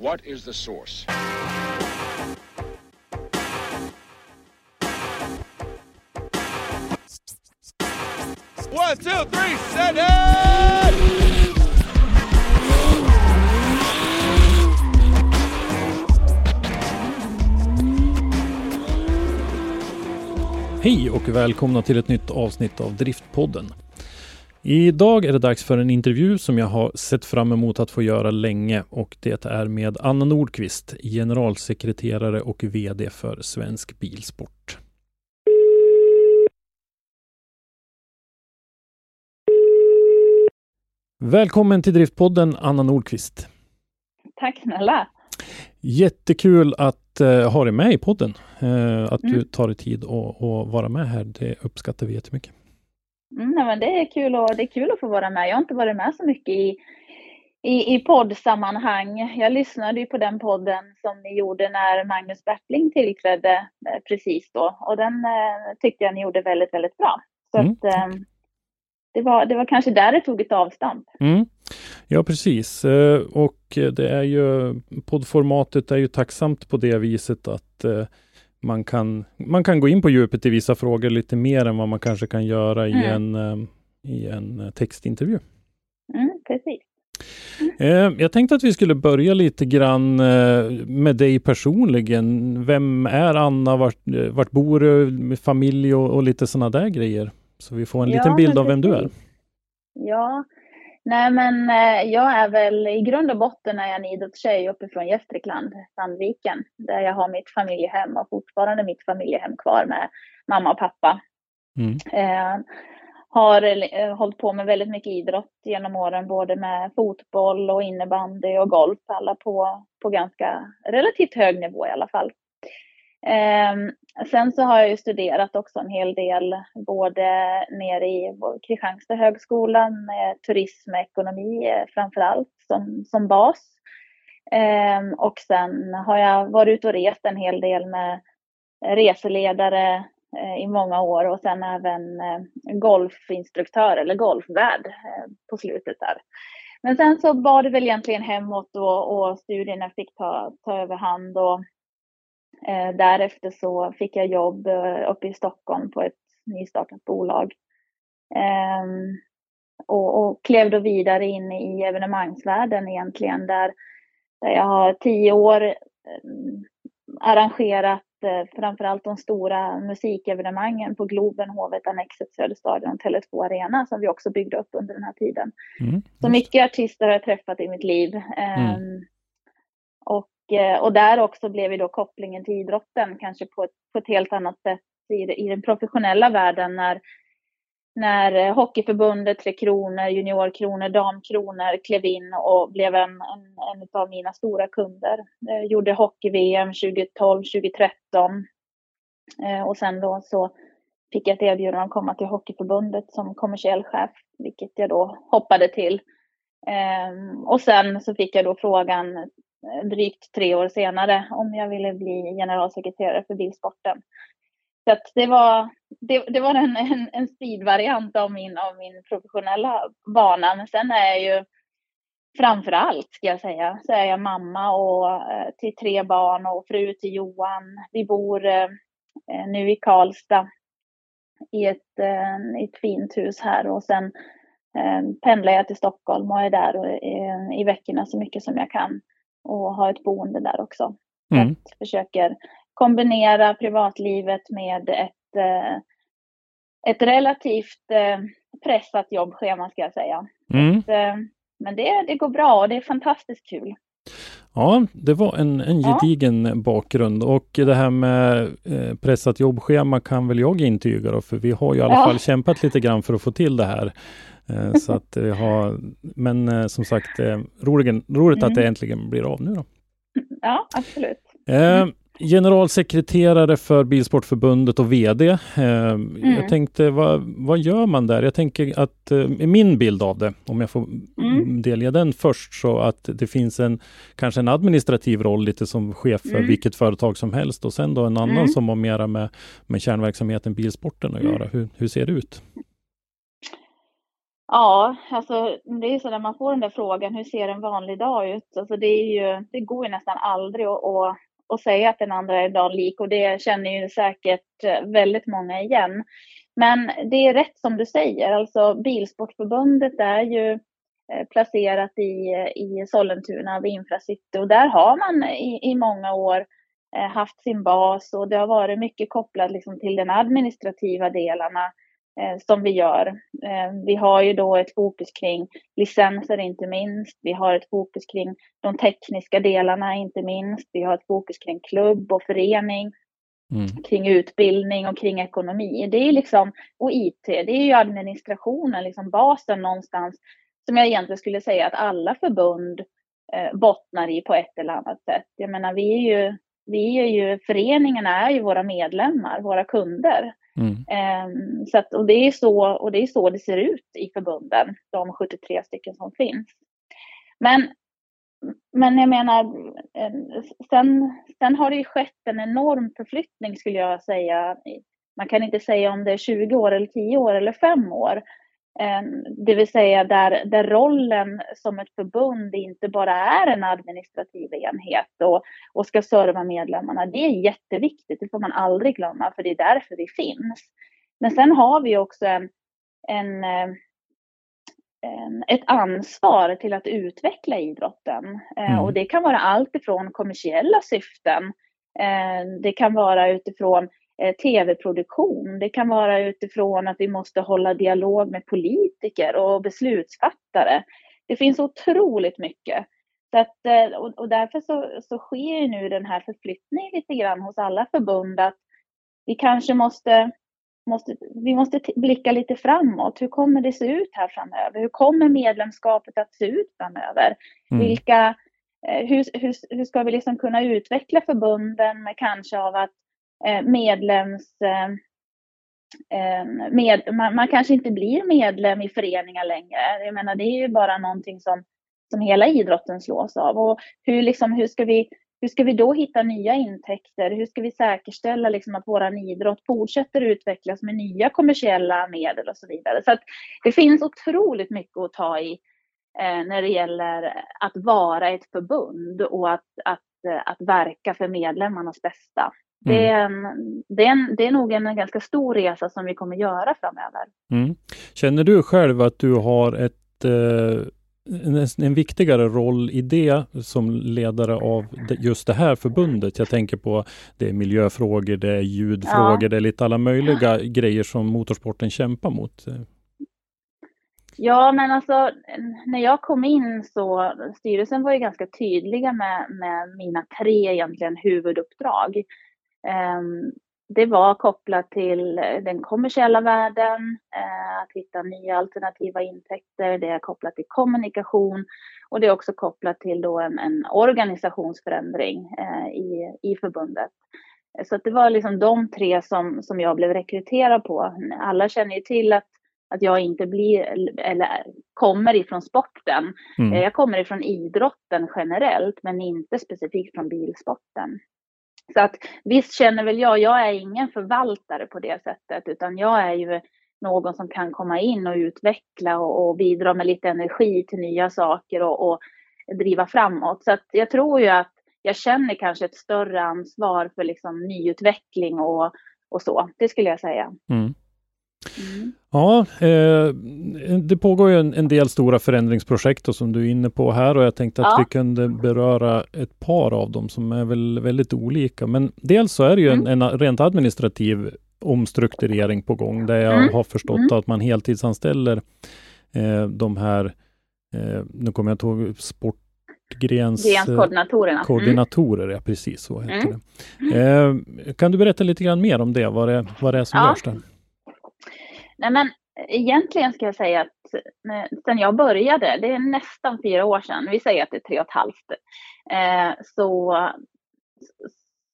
What is the source? One, two, three, set it! Hej och välkomna till ett nytt avsnitt av Driftpodden. Idag är det dags för en intervju som jag har sett fram emot att få göra länge och det är med Anna Nordqvist, generalsekreterare och VD för Svensk Bilsport. Välkommen till Driftpodden Anna Nordqvist. Tack snälla. Jättekul att uh, ha dig med i podden. Uh, att Mm. du tar dig tid att att vara med här. Det uppskattar vi jättemycket. Mm, men det, är kul och, det är kul att få vara med. Jag har inte varit med så mycket i, i, i poddsammanhang. Jag lyssnade ju på den podden som ni gjorde när Magnus Bertling tillträdde eh, precis då. Och den eh, tyckte jag ni gjorde väldigt, väldigt bra. Så Mm, att, eh, det, var, det var kanske där det tog ett avstamp. Mm. Ja, precis. Eh, Och det är ju poddformatet är ju tacksamt på det viset att eh, man kan, man kan gå in på djupet i vissa frågor lite mer än vad man kanske kan göra i Mm. en, eh, i en eh, textintervju. Mm, precis. Eh, Jag tänkte att vi skulle börja lite grann eh, med dig personligen. Vem är Anna? Vart, eh, vart bor du? Familj och, och lite sådana där grejer. Så vi får en Ja, liten bild av vem du är. Ja, nej men eh, jag är väl i grund och botten är jag en idrottstjej uppifrån Gästrikland, Sandviken, där jag har mitt familjehem och fortfarande mitt familjehem kvar med mamma och pappa. Mm. Eh, har eh, hållit på med väldigt mycket idrott genom åren, både med fotboll och innebandy och golf, alla på, på ganska relativt hög nivå i alla fall. Ehm, sen så har jag ju studerat också en hel del, både nere i Kristianstad högskolan med turism och ekonomi eh, framför allt som, som bas. Ehm, och sen har jag varit ute och rest en hel del med reseledare eh, i många år och sen även eh, golfinstruktör eller golfvärd eh, på slutet där. Men sen så var det väl egentligen hemåt och, och studierna fick ta, ta överhand och därefter så fick jag jobb eh, uppe i Stockholm på ett nystartat bolag. Ehm, och, och klev då vidare in i evenemangsvärlden egentligen där, där jag har tio år eh, arrangerat eh, framförallt de stora musikevenemangen på Globen, Hovet, Annexet, Söderstadion och Tele2 Arena som vi också byggde upp under den här tiden. Mm. Så mycket artister har jag träffat i mitt liv. Ehm, Eh, och, där också blev ju då kopplingen till idrotten kanske på ett, på ett helt annat sätt i, i den professionella världen när, när eh, Hockeyförbundet, Tre Kronor, Juniorkronor, Damkronor klev in och blev en, en, en av mina stora kunder. Jag gjorde hockey-VM 2012, 2013. Eh, och sen då så fick jag ett erbjudande att komma till Hockeyförbundet som kommersiell chef, vilket jag då hoppade till. Ehm, och sen så fick jag då frågan Eh, drygt tre år senare om jag ville bli generalsekreterare för bilsporten. Så att det var, det, det var en, en, en speedvariant av min, av min professionella bana. Men sen är jag ju framför allt, ska jag säga, så är jag mamma och, eh, till tre barn och fru till Johan. Vi bor eh, eh, nu i Karlstad i ett, eh, ett fint hus här och sen eh, pendlar jag till Stockholm och är där och, eh, i veckorna så mycket som jag kan och har ett boende där också. Så Mm. att försöker kombinera privatlivet med ett, eh, ett relativt eh, pressat jobbschema ska jag säga. Mm. Så, eh, men det, det går bra och det är fantastiskt kul. Ja, det var en, en gedigen ja. bakgrund och det här med eh, pressat jobbschema kan väl jag intyga då, för vi har ju i alla ja. fall kämpat lite grann för att få till det här. Eh, så att vi har, men eh, som sagt, eh, roligt, roligt mm. att det äntligen blir av nu då. Ja, absolut. Mm generalsekreterare för Bilsportförbundet och VD. Eh, mm. Jag tänkte, vad, vad gör man där? Jag tänker att eh, min bild av det, om jag får mm. delge den först, så att det finns en kanske en administrativ roll lite som chef för mm. vilket företag som helst och sen då en annan mm. som har mera med, med kärnverksamheten bilsporten att göra. Hur, hur ser det ut? Ja, alltså det är så när man får den där frågan, hur ser en vanlig dag ut? Alltså det, är ju, det går ju nästan aldrig att, att och säga att den andra är Dan lik och det känner ju säkert eh, väldigt många igen. Men det är rätt som du säger, alltså Bilsportförbundet är ju eh, placerat i, i Sollentuna vid Infracity och där har man i, i många år eh, haft sin bas och det har varit mycket kopplat liksom till den administrativa delarna som vi gör. Eh, vi har ju då ett fokus kring licenser inte minst. Vi har ett fokus kring de tekniska delarna inte minst. Vi har ett fokus kring klubb och förening. Mm. kring utbildning och kring ekonomi. Det är liksom, och IT, det är ju administrationen, liksom basen någonstans som jag egentligen skulle säga att alla förbund eh, bottnar i på ett eller annat sätt. Jag menar, vi är ju, vi är ju, föreningarna är ju våra medlemmar, våra kunder. Mm. Um, så att, och, det är så, och det är så det ser ut i förbunden, de 73 stycken som finns. Men, men jag menar, sen, sen har det ju skett en enorm förflyttning skulle jag säga. Man kan inte säga om det är 20 år eller 10 år eller 5 år. Ehm, det vill säga där, där rollen som ett förbund inte bara är en administrativ enhet och, och ska serva medlemmarna. Det är jätteviktigt, det får man aldrig glömma, för det är därför vi finns. Men sen har vi också en, en, en ett ansvar till att utveckla idrotten. Ehm, mm. Och det kan vara allt ifrån kommersiella syften. Ehm, det kan vara utifrån tv-produktion. Det kan vara utifrån att vi måste hålla dialog med politiker och beslutsfattare. Det finns otroligt mycket. Så att, eh, och därför så, så sker nu den här förflyttningen lite grann hos alla förbund att vi kanske måste, måste, vi måste blicka lite framåt. Hur kommer det se ut här framöver? Hur kommer medlemskapet att se ut framöver? Mm. Vilka, eh, hur, hur, hur ska vi liksom kunna utveckla förbunden med kanske av att Eh, Eh, medlems... Eh, eh, med, man, man, kanske inte blir medlem i föreningar längre. Jag menar, det är ju bara någonting som, som hela idrotten slås av. Och hur, liksom, hur, ska vi, hur ska vi då hitta nya intäkter? Hur ska vi säkerställa liksom, att vår idrott fortsätter utvecklas med nya kommersiella medel och så vidare? Så att det finns otroligt mycket att ta i eh, när det gäller att vara ett förbund och att, att, att verka för medlemmarnas bästa. Det, är en, det, är en, det är nog en ganska stor resa som vi kommer göra framöver. Mm. Känner du själv att du har ett, eh, en, en, viktigare roll i det som ledare av just det här förbundet? Jag tänker på det är miljöfrågor, det är ljudfrågor, ja. det är lite alla möjliga grejer som motorsporten kämpar mot. Ja, men alltså när jag kom in så styrelsen var ju ganska tydliga med, med mina tre egentligen huvuduppdrag. Ehm, det var kopplat till den kommersiella världen, eh, att hitta nya alternativa intäkter, det är kopplat till kommunikation och det är också kopplat till då en, en organisationsförändring eh, i, i förbundet. Så det var liksom de tre som, som jag blev rekryterad på. Alla känner ju till att, att jag inte blir, eller kommer ifrån sporten. Mm. Jag kommer ifrån idrotten generellt, men inte specifikt från bilsporten. Så att visst känner väl jag, jag är ingen förvaltare på det sättet, utan jag är ju någon som kan komma in och utveckla och, och bidra med lite energi till nya saker och, och driva framåt. Så att jag tror ju att jag känner kanske ett större ansvar för liksom nyutveckling och, och så. Det skulle jag säga. Mm. Mm. Ja, eh, det pågår ju en, en, del stora förändringsprojekt och som du är inne på här och jag tänkte att ja. vi kunde beröra ett par av dem som är väl väldigt olika. Men dels så är det ju mm. en, en, rent administrativ omstrukturering på gång där jag Mm. har förstått Mm. att man heltidsanställer eh, de här, eh, nu kommer jag inte ihåg, sportgrens... eh, Grenskoordinatorerna. Mm. Koordinatorer, ja precis så heter Mm. det. Eh, kan du berätta lite grann mer om det, vad det, vad det är som Ja. görs där? Nej, men egentligen ska jag säga att sen jag började, det är nästan fyra år sedan, vi säger att det är tre och ett halvt, eh, så,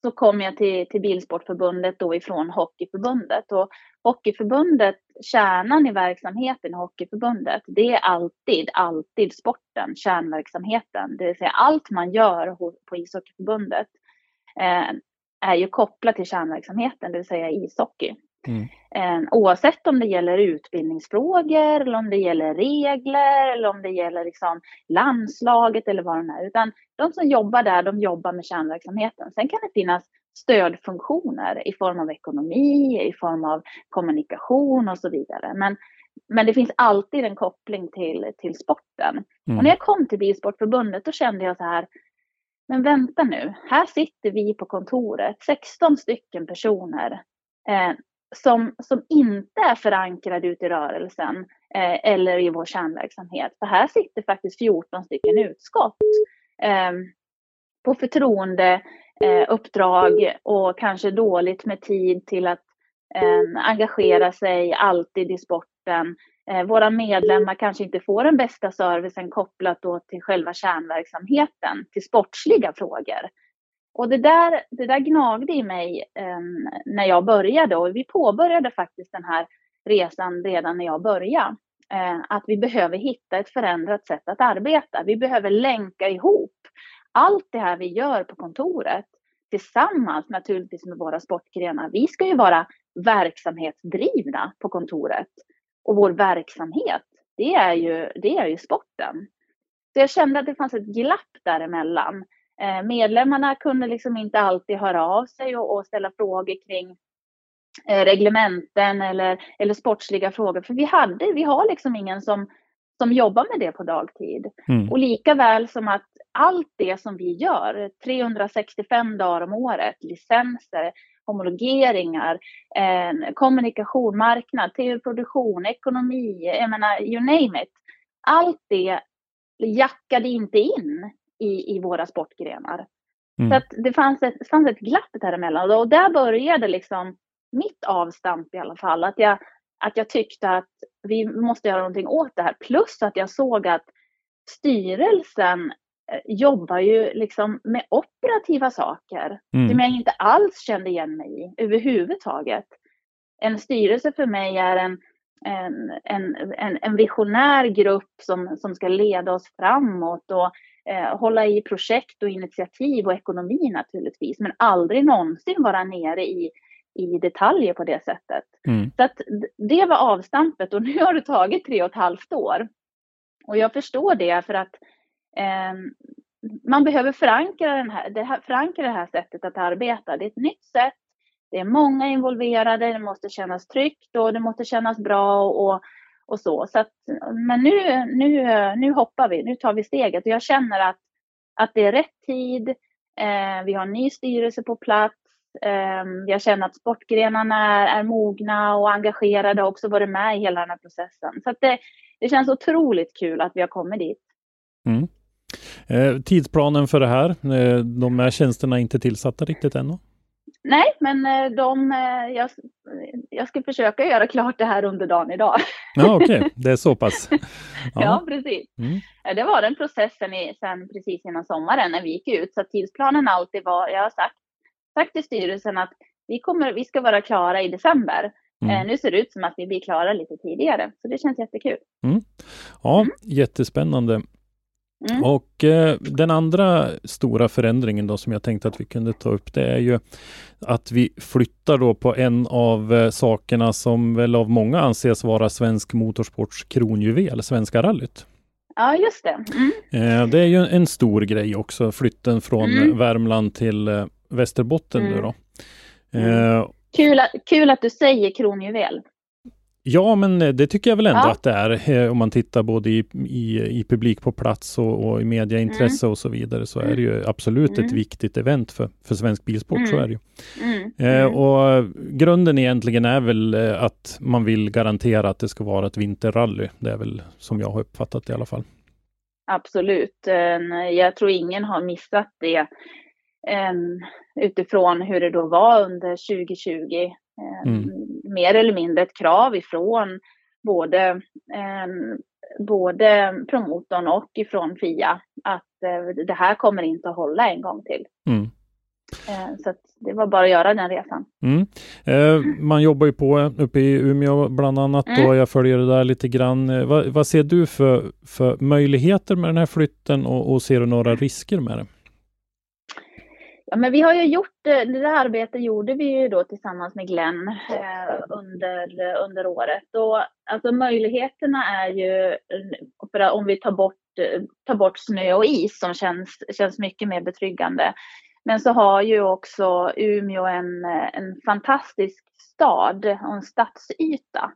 så kom jag till, till Bilsportförbundet då ifrån Hockeyförbundet. Och Hockeyförbundet, kärnan i verksamheten i Hockeyförbundet, det är alltid, alltid sporten, kärnverksamheten. Det vill säga allt man gör på ishockeyförbundet eh, är ju kopplat till kärnverksamheten, det vill säga ishockey. Mm. Eh, oavsett om det gäller utbildningsfrågor, eller om det gäller regler, eller om det gäller liksom landslaget eller vad det är. Utan de som jobbar där, de jobbar med kärnverksamheten. Sen kan det finnas stödfunktioner i form av ekonomi, i form av kommunikation och så vidare. Men, men det finns alltid en koppling till, till sporten. Mm. Och när jag kom till Bilsportförbundet då kände jag så här, men vänta nu, här sitter vi på kontoret, 16 stycken personer eh, som, som inte är förankrade ute i rörelsen eh, eller i vår kärnverksamhet. För här sitter faktiskt 14 stycken utskott eh, på förtroende eh, uppdrag och kanske dåligt med tid till att eh, engagera sig alltid i sporten. Eh, våra medlemmar kanske inte får den bästa servicen kopplat då till själva kärnverksamheten, till sportsliga frågor. Och det där, det där gnagde i mig eh, när jag började och vi påbörjade faktiskt den här resan redan när jag började. Eh, att vi behöver hitta ett förändrat sätt att arbeta. Vi behöver länka ihop allt det här vi gör på kontoret tillsammans naturligtvis med våra sportgrenar. Vi ska ju vara verksamhetsdrivna på kontoret och vår verksamhet, det är ju, det är ju sporten. Så jag kände att det fanns ett glapp däremellan. Eh, medlemmarna kunde liksom inte alltid höra av sig och, och ställa frågor kring eh, reglementen eller, eller sportsliga frågor. För vi hade, vi har liksom ingen som, som jobbar med det på dagtid. Mm. Och lika väl som att allt det som vi gör, 365 dagar om året, licenser, homologeringar, eh, kommunikation, marknad, tv-produktion, ekonomi, jag menar you name it. Allt det jackade inte in i, i våra sportgrenar. Mm. Så att det fanns ett, fanns ett glapp däremellan och där började liksom mitt avstamp i alla fall. Att jag, att jag tyckte att vi måste göra någonting åt det här. Plus att jag såg att styrelsen eh, jobbar ju liksom med operativa saker Mm. som jag inte alls kände igen mig i överhuvudtaget. En styrelse för mig är en, en, en, en, en visionär grupp som, som ska leda oss framåt och eh, hålla i projekt och initiativ och ekonomi naturligtvis, men aldrig någonsin vara nere i, i detaljer på det sättet. Mm. Så att det var avstampet och nu har det tagit tre och ett halvt år. Och jag förstår det för att eh, man behöver förankra, den här, det här, förankra det här sättet att arbeta. Det är ett nytt sätt, det är många involverade, det måste kännas tryggt och det måste kännas bra och, och så. så att, men nu, nu, nu hoppar vi, nu tar vi steget och jag känner att, att det är rätt tid. Eh, vi har en ny styrelse på plats. Eh, jag känner att sportgrenarna är, är mogna och engagerade och också varit med i hela den här processen. Så att det, det känns otroligt kul att vi har kommit dit. Mm. Eh, tidsplanen för det här, eh, de här tjänsterna är inte tillsatta riktigt ännu? Nej, men eh, de, eh, jag, jag ska försöka göra klart det här under dagen idag. Ja, okej, det är så pass. Ja, Ja. precis. Mm. Det var den processen i, sen precis innan sommaren när vi gick ut. Så tidsplanen alltid var, jag har sagt, sagt till styrelsen att vi, kommer, vi ska vara klara i december. Mm. Eh, nu ser det ut som att vi blir klara lite tidigare, så det känns jättekul. Ja, jättespännande. Mm. Och eh, den andra stora förändringen då som jag tänkte att vi kunde ta upp det är ju att vi flyttar då på en av eh, sakerna som väl av många anses vara svensk motorsports kronjuvel, Svenska rallyt. Ja, just det. Mm. Eh, det är ju en stor grej också, flytten från Mm. Värmland till eh, Västerbotten nu Mm. då. Mm. Eh, Kul, att, kul att du säger kronjuvel. Ja, men det tycker jag väl ändå ja. att det är. Eh, om man tittar både i, i, i publik på plats och, och i mediaintresse mm. och så vidare så är det ju absolut mm. ett viktigt event för, för svensk bilsport. Mm. Så är det ju. Mm. Eh, mm. och grunden egentligen är väl eh, att man vill garantera att det ska vara ett vinterrally. Det är väl som jag har uppfattat det i alla fall. Absolut. Jag tror ingen har missat det utifrån hur det då var under 2020 mm. mer eller mindre ett krav ifrån både, eh, både promotorn och ifrån Fia att eh, det här kommer inte att hålla en gång till. Mm. Eh, så det var bara att göra den resan. Mm. Eh, man jobbar ju på uppe i Umeå bland annat mm. och jag följer det där lite grann. Eh, vad, vad, ser du för, för möjligheter med den här flytten och, och ser du några risker med det? Ja, men vi har ju gjort eh, det, där här arbetet gjorde vi ju då tillsammans med Glenn eh, under, under året. Och alltså möjligheterna är ju, för om vi tar bort, eh, tar bort snö och is som känns, känns mycket mer betryggande. Men så har ju också Umeå en, eh, en fantastisk stad och en stadsyta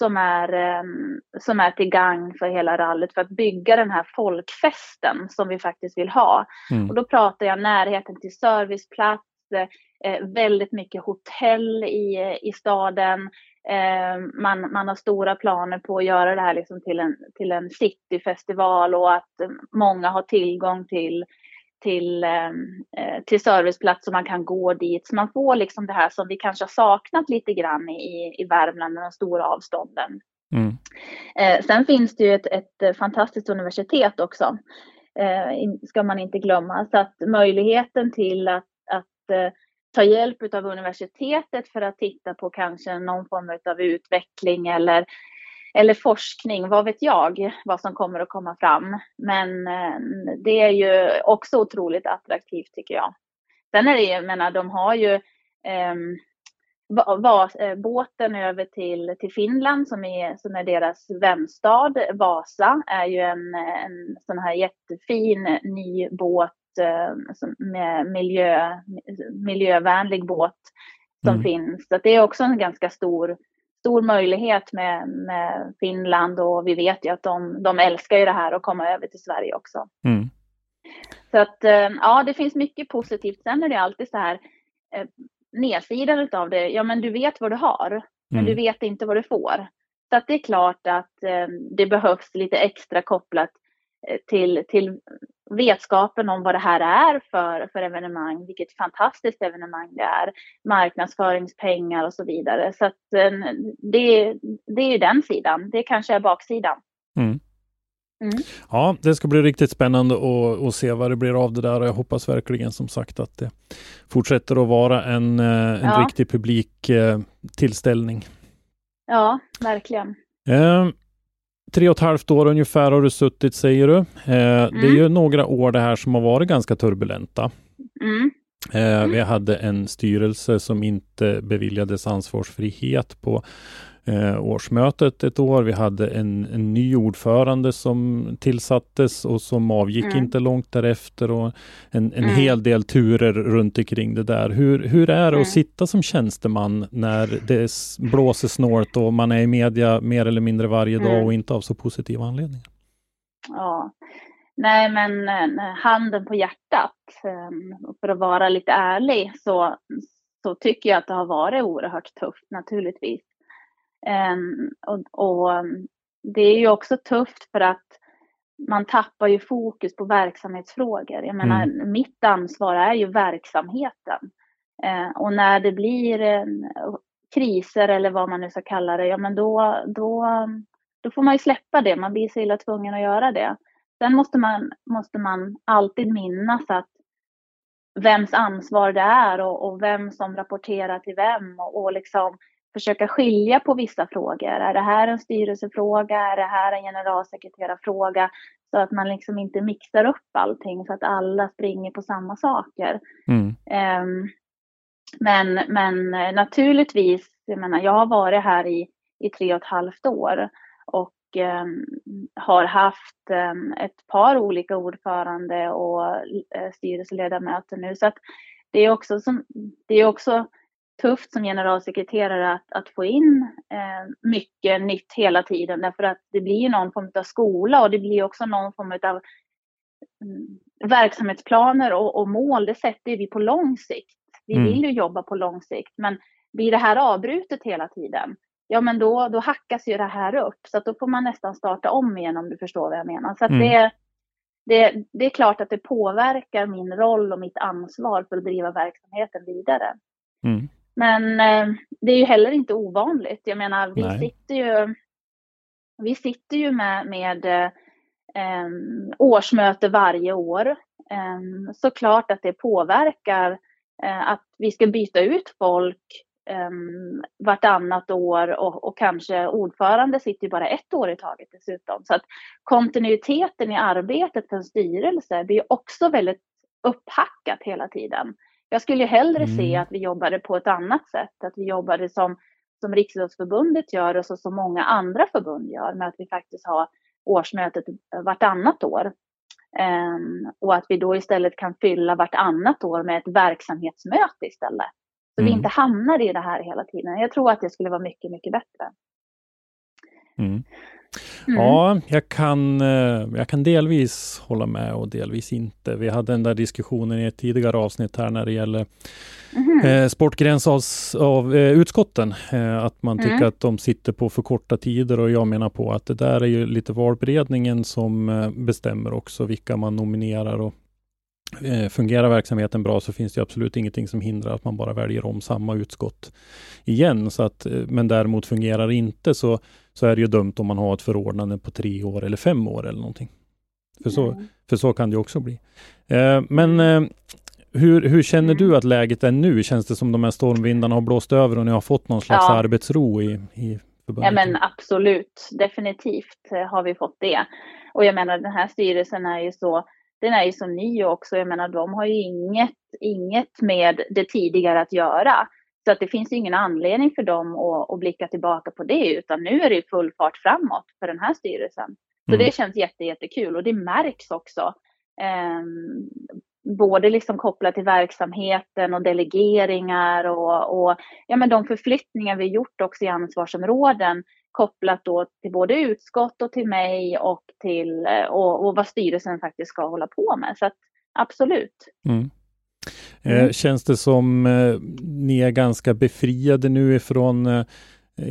som är, ehm, som är till gagn för hela rallyt för att bygga den här folkfesten som vi faktiskt vill ha. Mm. Och då pratar jag närheten till serviceplats, eh, väldigt mycket hotell i, i staden. Eh, man, man har stora planer på att göra det här liksom till en, till en cityfestival och att många har tillgång till till, ehm, eh, till serviceplats så man kan gå dit. Så man får liksom det här som vi kanske har saknat lite grann i, i Värmland med de stora avstånden. Mm. Eh, sen finns det ju ett, ett fantastiskt universitet också. Eh, ska man inte glömma. Så att möjligheten till att, att eh, ta hjälp av universitetet för att titta på kanske någon form av utveckling eller eller forskning, vad vet jag vad som kommer att komma fram. Men eh, det är ju också otroligt attraktivt tycker jag. Sen är det ju, jag menar, de har ju eh, va, eh, båten över till, till Finland som är, som är deras vänstad. Vasa är ju en, en sån här jättefin ny båt eh, med miljö, miljövänlig båt som mm. finns. Så det är också en ganska stor stor möjlighet med, med Finland och vi vet ju att de, de älskar ju det här att komma över till Sverige också. Mm. Så att eh, ja, det finns mycket positivt. Sen är det alltid så här eh, nedsidan av det. Ja, men du vet vad du har, men mm. du vet inte vad du får. Så att det är klart att eh, det behövs lite extra kopplat till, till vetskapen om vad det här är för, för evenemang, vilket fantastiskt evenemang det är, marknadsföringspengar och så vidare. Så att eh, det, det är ju den sidan, det kanske är baksidan. Mm. Mm. Ja, det ska bli riktigt spännande att, att se vad det blir av det där och jag hoppas verkligen som sagt att det fortsätter att vara en, eh, en ja. riktig publik eh, tillställning. Ja, verkligen. Eh, tre och ett halvt år ungefär har du suttit säger du. Eh, mm. Det är ju några år det här som har varit ganska turbulenta. Mm. Eh, mm. Vi hade en styrelse som inte beviljades ansvarsfrihet på årsmötet ett år. Vi hade en, en, ny ordförande som tillsattes och som avgick mm. inte långt därefter och en, en mm. hel del turer runt omkring det där. Hur, hur är det mm. att sitta som tjänsteman när det blåser snålt och man är i media mer eller mindre varje dag mm. och inte av så positiva anledningar? Ja, Nej, men eh, handen på hjärtat, ehm, för att vara lite ärlig, så, så tycker jag att det har varit oerhört tufft naturligtvis. Ehm, och, och, ehm, det är ju också tufft för att man tappar ju fokus på verksamhetsfrågor. Jag menar, mm. mitt ansvar är ju verksamheten. Eh, och när det blir eh, kriser eller vad man nu ska kalla det, ja men då, då, då får man ju släppa det. Man blir så illa tvungen att göra det. Sen måste man, måste man alltid minnas att vems ansvar det är och, och vem som rapporterar till vem och, och liksom försöka skilja på vissa frågor. Är det här en styrelsefråga? Är det här en generalsekreterarfråga? Så att man liksom inte mixar upp allting så att alla springer på samma saker. Mm. Um, men, men naturligtvis, jag menar, jag har varit här i, i tre och ett halvt år och um, har haft um, ett par olika ordförande och uh, styrelseledamöter nu. Så att det är också, som, det är också tufft som generalsekreterare att, att få in eh, mycket nytt hela tiden därför att det blir någon form av skola och det blir också någon form av mm, verksamhetsplaner och, och, mål. Det sätter vi på lång sikt. Vi mm. vill ju jobba på lång sikt men blir det här avbrutet hela tiden, ja men då, då hackas ju det här upp så att då får man nästan starta om igen om du förstår vad jag menar. Så att mm. det, det, det är klart att det påverkar min roll och mitt ansvar för att driva verksamheten vidare. Mm. Men eh, det är ju heller inte ovanligt. Jag menar, vi Nej. sitter ju, vi sitter ju med, med eh, årsmöte varje år. Eh, såklart att det påverkar eh, att vi ska byta ut folk um, vartannat år och, och, kanske ordförande sitter ju bara ett år i taget dessutom. Så att kontinuiteten i arbetet för en styrelse blir också väldigt upphackat hela tiden. Jag skulle hellre mm. se att vi jobbade på ett annat sätt, att vi jobbade som, som Riksidrottsförbundet gör och så som många andra förbund gör med att vi faktiskt har årsmötet vartannat år. Um, och att vi då istället kan fylla vartannat år med ett verksamhetsmöte istället. Så mm. vi inte hamnar i det här hela tiden. Jag tror att det skulle vara mycket, mycket bättre. Mm. Mm. Ja, jag kan, eh, jag kan delvis hålla med och delvis inte. Vi hade den där diskussionen i ett tidigare avsnitt här när det gäller mm. eh, sportgräns av, av eh, utskotten. Eh, att man tycker mm. att de sitter på för korta tider och jag menar på att det där är ju lite valberedningen som eh, bestämmer också vilka man nominerar och Eh, fungerar verksamheten bra så finns det absolut ingenting som hindrar att man bara väljer om samma utskott igen. Så att, men däremot fungerar det inte så, så är det ju dumt om man har ett förordnande på tre år eller fem år eller någonting. För så, mm. för så kan det också bli. Eh, men eh, hur, hur känner du att läget är nu? Känns det som de här stormvindarna har blåst över och ni har fått någon slags ja. arbetsro i, i förbundet? Ja men absolut, definitivt har vi fått det. Och jag menar den här styrelsen är ju så den är ju så ny också. Jag menar, de har ju inget, inget med det tidigare att göra. Så att det finns ingen anledning för dem att, att blicka tillbaka på det, utan nu är det full fart framåt för den här styrelsen. Så mm. det känns jätte, jättekul och det märks också. Eh, både liksom kopplat till verksamheten och delegeringar och, och ja, men de förflyttningar vi gjort också i ansvarsområden kopplat då till både utskott och till mig och till eh, och, och vad styrelsen faktiskt ska hålla på med. Så att, absolut. Mm. Eh, mm. känns det som eh, ni är ganska befriade nu ifrån eh,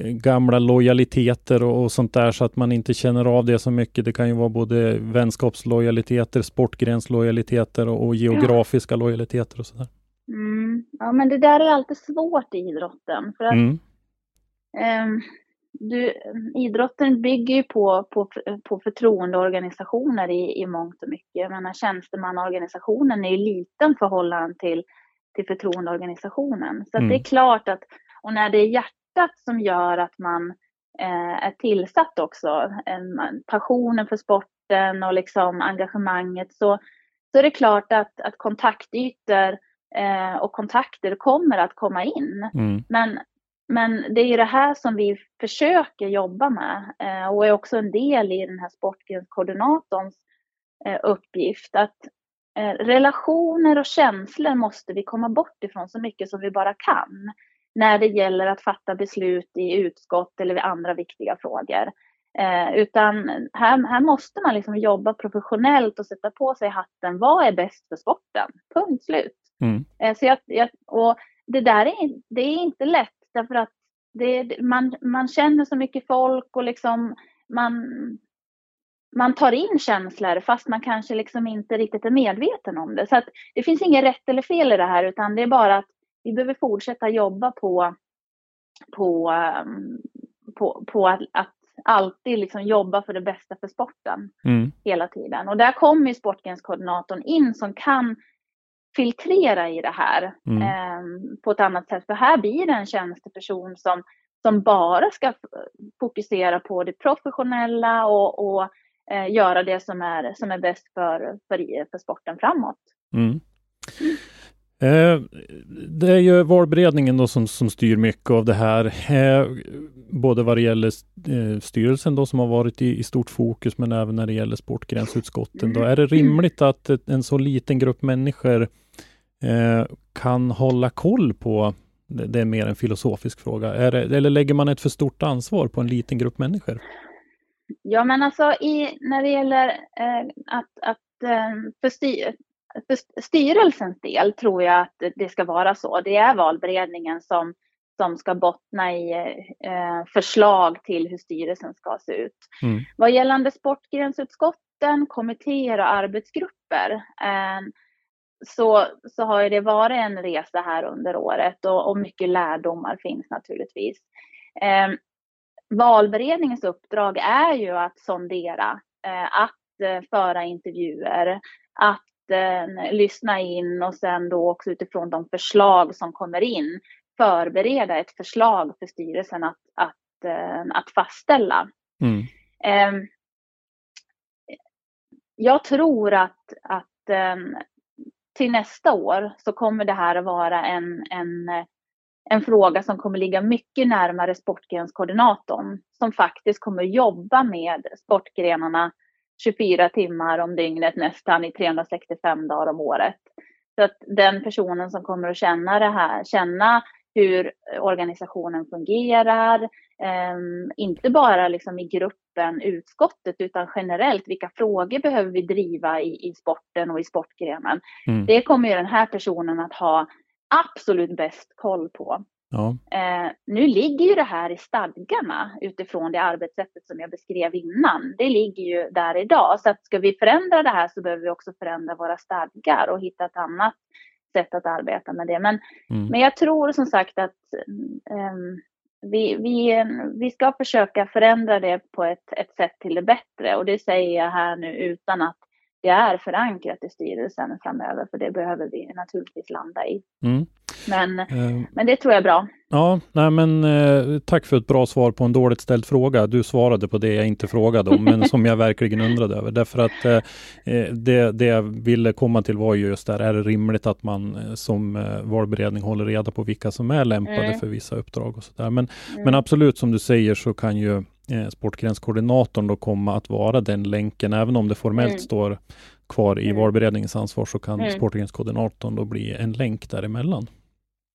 gamla lojaliteter och, och, sånt där så att man inte känner av det så mycket. Det kan ju vara både vänskapslojaliteter, sportgränslojaliteter och, och geografiska ja. lojaliteter och sådär. Mm. Ja, men det där är alltid svårt i idrotten. För att, mm. um, du, idrotten bygger ju på, på, på förtroendeorganisationer i, i mångt och mycket. Jag menar tjänstemannaorganisationen är ju liten förhållande till, till förtroendeorganisationen. Så mm. det är klart att, och när det är hjärtat som gör att man eh, är tillsatt också, en, passionen för sporten och liksom engagemanget, så, så är det klart att, att kontaktytor eh, och kontakter kommer att komma in. Mm. Men men det är det här som vi försöker jobba med eh, och är också en del i den här sportgrenskoordinatorns eh, uppgift. Att eh, relationer och känslor måste vi komma bort ifrån så mycket som vi bara kan när det gäller att fatta beslut i utskott eller vid andra viktiga frågor. Eh, utan här, här måste man liksom jobba professionellt och sätta på sig hatten. Vad är bäst för sporten? Punkt slut. Mm. Eh, så jag, jag, och det där är, det är inte lätt därför att det, man, man känner så mycket folk och liksom man, man tar in känslor fast man kanske liksom inte riktigt är medveten om det. Så att det finns inget rätt eller fel i det här utan det är bara att vi behöver fortsätta jobba på, på, um, på, på att, att alltid liksom jobba för det bästa för sporten mm. hela tiden. Och där kommer sportgrenskoordinatorn in som kan filtrera i det här mm. eh, på ett annat sätt. För här blir det en tjänsteperson som, som bara ska fokusera på det professionella och, och eh, göra det som är, som är bäst för, för, för sporten framåt. Mm. Eh, det är ju valberedningen då som, som styr mycket av det här. Eh, både vad det gäller eh, styrelsen då som har varit i, i, stort fokus, men även när det gäller sportgränsutskotten. Då. Är det rimligt att ett, en så liten grupp människor eh, kan hålla koll på det, det är mer en filosofisk fråga. Är det, eller lägger man ett för stort ansvar på en liten grupp människor? Ja, men alltså i, när det gäller att, att för, styr, för styrelsens del tror jag att det ska vara så. Det är valberedningen som, som ska bottna i eh, förslag till hur styrelsen ska se ut. Mm. Vad gällande sportgränsutskotten, kommittéer och arbetsgrupper eh, så, så har det varit en resa här under året och, och mycket lärdomar finns naturligtvis. Eh, valberedningens uppdrag är ju att sondera, eh, att eh, föra intervjuer, att eh, lyssna in och sen då också utifrån de förslag som kommer in förbereda ett förslag för styrelsen att, att, eh, att fastställa. Mm. Ehm, jag tror att, att ehm, till nästa år så kommer det här att vara en, en, en fråga som kommer ligga mycket närmare sportgrenskoordinatorn som faktiskt kommer jobba med sportgrenarna 24 timmar om dygnet nästan i 365 dagar om året. Så att den personen som kommer att känna det här, känna hur organisationen fungerar, eh, inte bara liksom i gruppen, utskottet, utan generellt. Vilka frågor behöver vi driva i, i sporten och i sportgrenen? Mm. Det kommer ju den här personen att ha absolut bäst koll på. Ja. Eh, nu ligger ju det här i stadgarna utifrån det arbetssättet som jag beskrev innan. Det ligger ju där idag. Så att ska vi förändra det här så behöver vi också förändra våra stadgar och hitta ett annat sätt att arbeta med det. Men, mm. men jag tror som sagt att um, vi, vi, vi ska försöka förändra det på ett, ett sätt till det bättre och det säger jag här nu utan att det är förankrat i styrelsen framöver, för det behöver vi naturligtvis landa i. Mm. Men, uh, men det tror jag är bra. Ja, nej men eh, tack för ett bra svar på en dåligt ställd fråga. Du svarade på det jag inte frågade om, men som jag verkligen undrade över. Därför att eh, eh, det, det jag ville komma till var just där, är det rimligt att man eh, som eh, valberedning håller reda på vilka som är lämpade mm. för vissa uppdrag och sådär. Men, mm. men absolut, som du säger så kan ju eh, sportgränskoordinatorn då komma att vara den länken, även om det formellt mm. står kvar i mm. valberedningens ansvar så kan mm. sportgränskoordinatorn då bli en länk däremellan.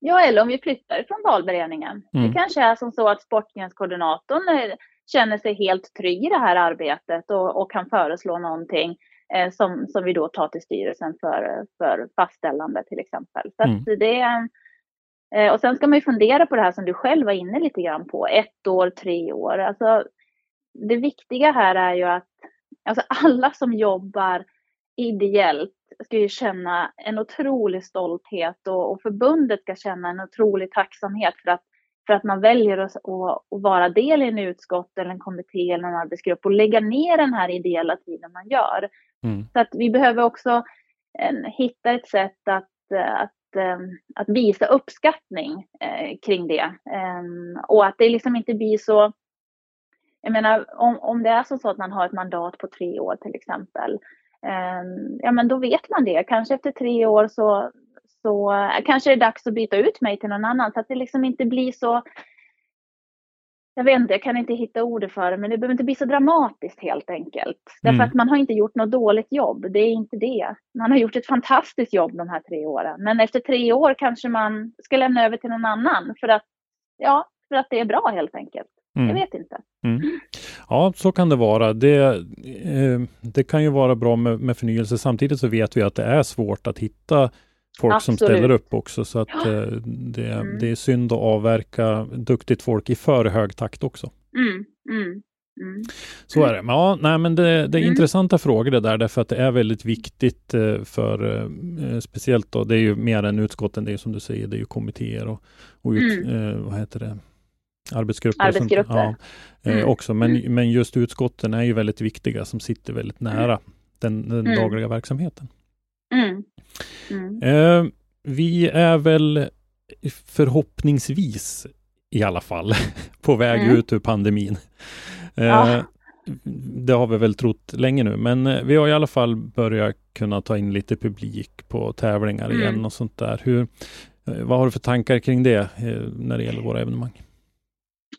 Ja, eller om vi flyttar från valberedningen. Mm. Det kanske är som så att sportgrenskoordinatorn eh, känner sig helt trygg i det här arbetet och, och kan föreslå någonting eh, som, som vi då tar till styrelsen för, för fastställande till exempel. Så mm. det, eh, och sen ska man ju fundera på det här som du själv var inne lite grann på, ett år, tre år. Alltså, det viktiga här är ju att alltså alla som jobbar ideellt ska ju känna en otrolig stolthet och, och förbundet ska känna en otrolig tacksamhet för att, för att man väljer att, att, att vara del i en utskott eller en kommitté eller en arbetsgrupp och lägga ner den här ideella tiden man gör. Mm. Så att vi behöver också en, hitta ett sätt att, att, ehm, att visa uppskattning eh, kring det. Um, och att det liksom inte blir så jag menar, om, om det är så att man har ett mandat på tre år till exempel, ja men då vet man det. Kanske efter tre år så, så kanske det är dags att byta ut mig till någon annan så att det liksom inte blir så jag vet inte, jag kan inte hitta ordet för det, men det behöver inte bli så dramatiskt helt enkelt. Därför mm. att man har inte gjort något dåligt jobb, det är inte det. Man har gjort ett fantastiskt jobb de här tre åren, men efter tre år kanske man ska lämna över till någon annan för att, ja, för att det är bra helt enkelt. Mm. Jag vet inte. Mm. Ja, så kan det vara. Det, eh, det kan ju vara bra med, med förnyelse. Samtidigt så vet vi att det är svårt att hitta folk Absolut. som ställer upp också. Så att eh, det, mm. det är synd att avverka duktigt folk i för hög takt också. Mm. mm. Mm. Så är det. Ja, nej, men det, det är mm. intressanta frågor det där, därför att det är väldigt viktigt eh, för eh, speciellt då, det är ju mer än utskotten, det är som du säger, det är ju kommittéer och, och ut, mm. eh, vad heter det, arbetsgrupper. arbetsgrupper. Ja, eh, mm. också. Men, mm. men just utskotten är ju väldigt viktiga som sitter väldigt nära den, den mm. dagliga verksamheten. Mm. Mm. Eh, vi är väl förhoppningsvis i alla fall på väg mm. ut ur pandemin. Eh, ja. Det har vi väl trott länge nu, men eh, vi har i alla fall börjat kunna ta in lite publik på tävlingar igen och sånt där. Hur, eh, vad har du för tankar kring det när det gäller våra evenemang?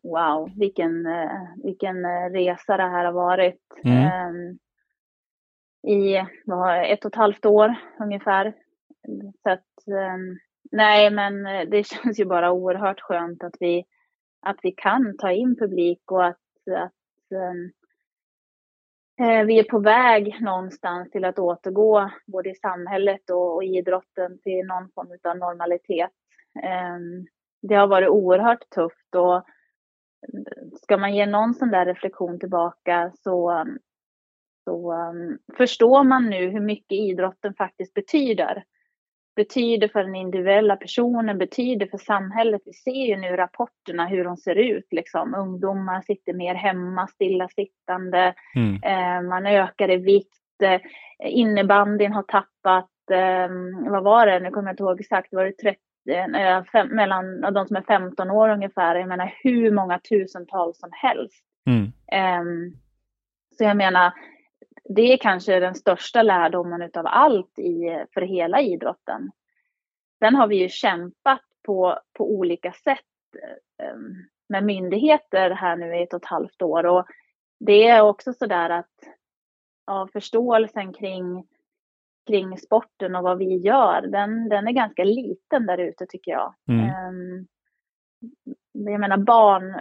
Wow, vilken, eh, vilken eh, resa det här har varit. Mm. Um, I ett och ett halvt år ungefär. Så att, um, nej, men det känns ju bara oerhört skönt att vi, att vi kan ta in publik och att, att um, vi är på väg någonstans till att återgå både i samhället och, och i idrotten till någon form av normalitet. Det har varit oerhört tufft och ska man ge någon sån där reflektion tillbaka så, så um, förstår man nu hur mycket idrotten faktiskt betyder. Betyder för den individuella personen, betyder för samhället. Vi ser ju nu rapporterna hur de ser ut. Liksom. Ungdomar sitter mer hemma, stillasittande. Mm. Eh, man ökar i vikt. Eh, innebandyn har tappat, eh, vad var det, nu kommer jag inte ihåg exakt, var det 30 Eh, fem, mellan de som är 15 år ungefär, jag menar hur många tusentals som helst. Mm. Um, så jag menar, det är kanske den största lärdomen utav allt i, för hela idrotten. Sen har vi ju kämpat på, på olika sätt um, med myndigheter här nu i ett och ett halvt år och det är också sådär att ja, förståelsen kring kring sporten och vad vi gör, den, den är ganska liten där ute tycker jag. Mm. Um, jag menar barn,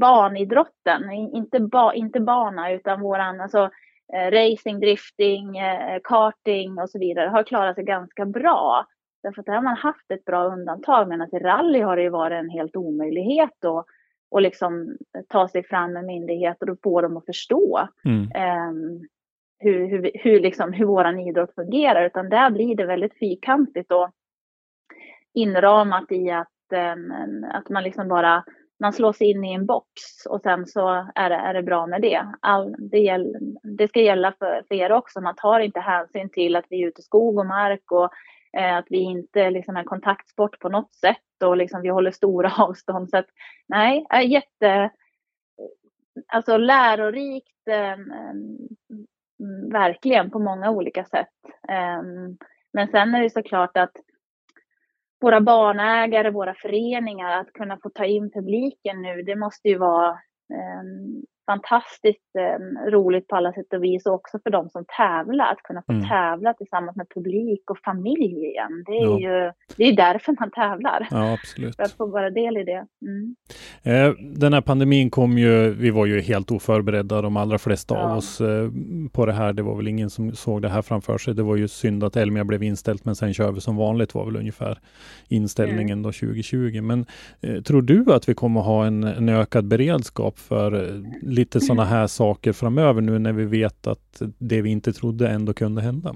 barnidrotten, inte, ba, inte bana utan våran, alltså eh, racing, drifting, eh, karting och så vidare har klarat sig ganska bra. Därför att där har man haft ett bra undantag, men att i rally har det ju varit en helt omöjlighet att och liksom ta sig fram med myndigheter och få dem att förstå. Mm. Um, hur, hur, hur, liksom, hur vår idrott fungerar, utan där blir det väldigt fyrkantigt och inramat i att, att man liksom bara man slås in i en box och sen så är det, är det bra med det. All, det, gäll, det ska gälla för, för er också. Man tar inte hänsyn till att vi är ute i skog och mark och eh, att vi inte liksom är kontaktsport på något sätt och liksom vi håller stora avstånd. Så att, nej, är jätte, alltså lärorikt, eh, Mm, verkligen på många olika sätt. Ehm, men sen är det såklart att våra barnägare, våra föreningar, att kunna få ta in publiken nu, det måste ju vara ehm, fantastiskt eh, roligt på alla sätt och vis och också för de som tävlar, att kunna få mm. tävla tillsammans med publik och familj igen. Det är ja. ju det är därför man tävlar. Ja, absolut. För att få vara del i det. Mm. Eh, den här pandemin kom ju, vi var ju helt oförberedda, de allra flesta ja. av oss, eh, på det här. Det var väl ingen som såg det här framför sig. Det var ju synd att Elmia blev inställt, men sen kör vi som vanligt var väl ungefär inställningen mm. då 2020. Men eh, tror du att vi kommer ha en, en ökad beredskap för eh, lite sådana här saker framöver nu när vi vet att det vi inte trodde ändå kunde hända?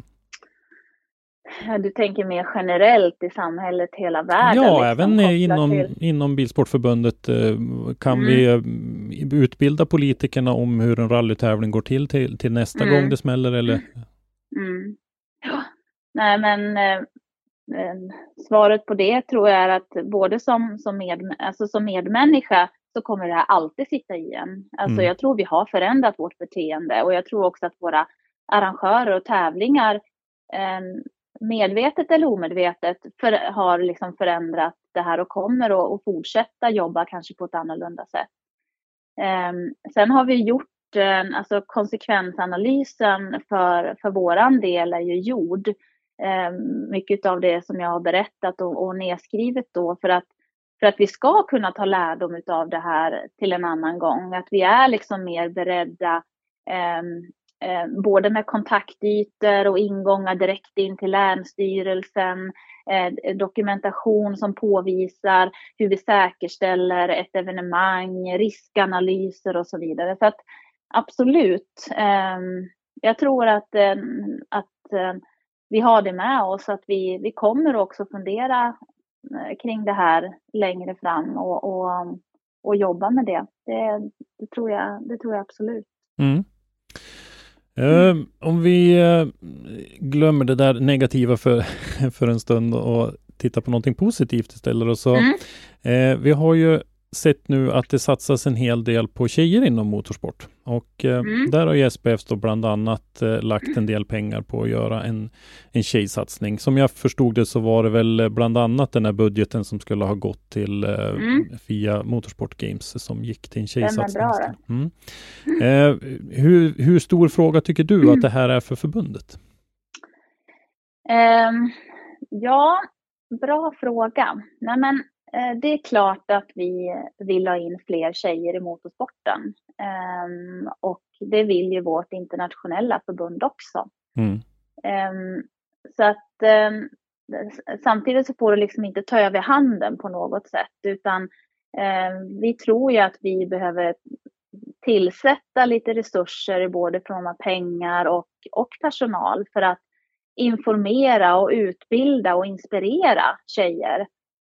Du tänker mer generellt i samhället, hela världen? Ja, liksom, även inom, till... inom Bilsportförbundet. Eh, kan mm. vi eh, utbilda politikerna om hur en rallytävling går till till, till nästa mm. gång det smäller? Eller? Mm. Ja. Nej, men eh, svaret på det tror jag är att både som, som, med, alltså som medmänniska så kommer det här alltid sitta i en. Alltså mm. jag tror vi har förändrat vårt beteende och jag tror också att våra arrangörer och tävlingar eh, medvetet eller omedvetet för, har liksom förändrat det här och kommer att fortsätta jobba kanske på ett annorlunda sätt. Eh, sen har vi gjort, eh, alltså konsekvensanalysen för, för våran del är ju gjord. Eh, mycket av det som jag har berättat och, och nedskrivet då för att för att vi ska kunna ta lärdom av det här till en annan gång. Att vi är liksom mer beredda eh, eh, både med kontaktytor och ingångar direkt in till Länsstyrelsen, eh, dokumentation som påvisar hur vi säkerställer ett evenemang, riskanalyser och så vidare. Så att absolut, eh, jag tror att, ehm, att ehm, vi har det med oss, att vi, vi kommer också fundera kring det här längre fram och, och, och jobba med det. Det, det, tror, jag, det tror jag absolut. Mm. Uh, om vi uh, glömmer det där negativa för, för en stund och tittar på någonting positivt istället. Och så, mm. uh, vi har ju sett nu att det satsas en hel del på tjejer inom motorsport. Och eh, mm. där har ju SPF då bland annat eh, lagt en del pengar på att göra en, en tjejsatsning. Som jag förstod det så var det väl bland annat den här budgeten som skulle ha gått till eh, mm. FIA Motorsport Games som gick till en tjejsatsning. Mm. Eh, hur, hur stor fråga tycker du att mm. det här är för förbundet? Um, ja, bra fråga. Nej, men, eh, det är klart att vi vill ha in fler tjejer i motorsporten. Um, och det vill ju vårt internationella förbund också. Mm. Um, så att um, samtidigt så får det liksom inte ta över handen på något sätt utan vi tror ju att vi behöver tillsätta lite resurser både från pengar och, och personal för att informera och utbilda och inspirera tjejer.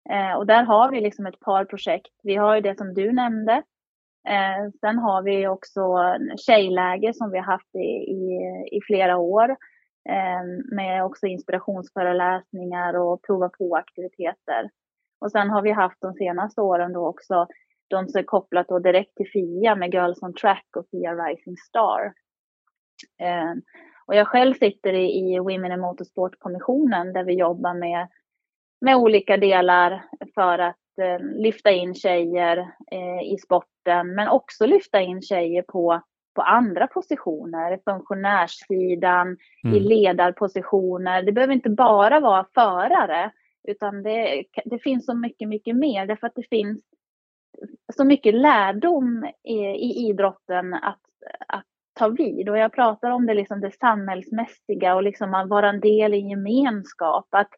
Eh, och där har vi liksom ett par projekt. Vi har ju det som du nämnde. Eh, sen har vi också tjejläger som vi har haft i, i, i flera år eh, med också inspirationsföreläsningar och prova på-aktiviteter. Och sen har vi haft de senaste åren då också de som är kopplat då direkt till FIA med Girls on Track och FIA Rising Star. Eh, och jag själv sitter i, i Women in Motorsport-kommissionen där vi jobbar med, med olika delar för att eh, lyfta in tjejer eh, i sporten, men också lyfta in tjejer på, på andra positioner, funktionärssidan, mm. i ledarpositioner. Det behöver inte bara vara förare, utan det, det finns så mycket, mycket mer, därför att det finns så mycket lärdom i, i idrotten att, att ta vid. Och jag pratar om det, liksom det samhällsmässiga och liksom att vara en del i gemenskap. Att,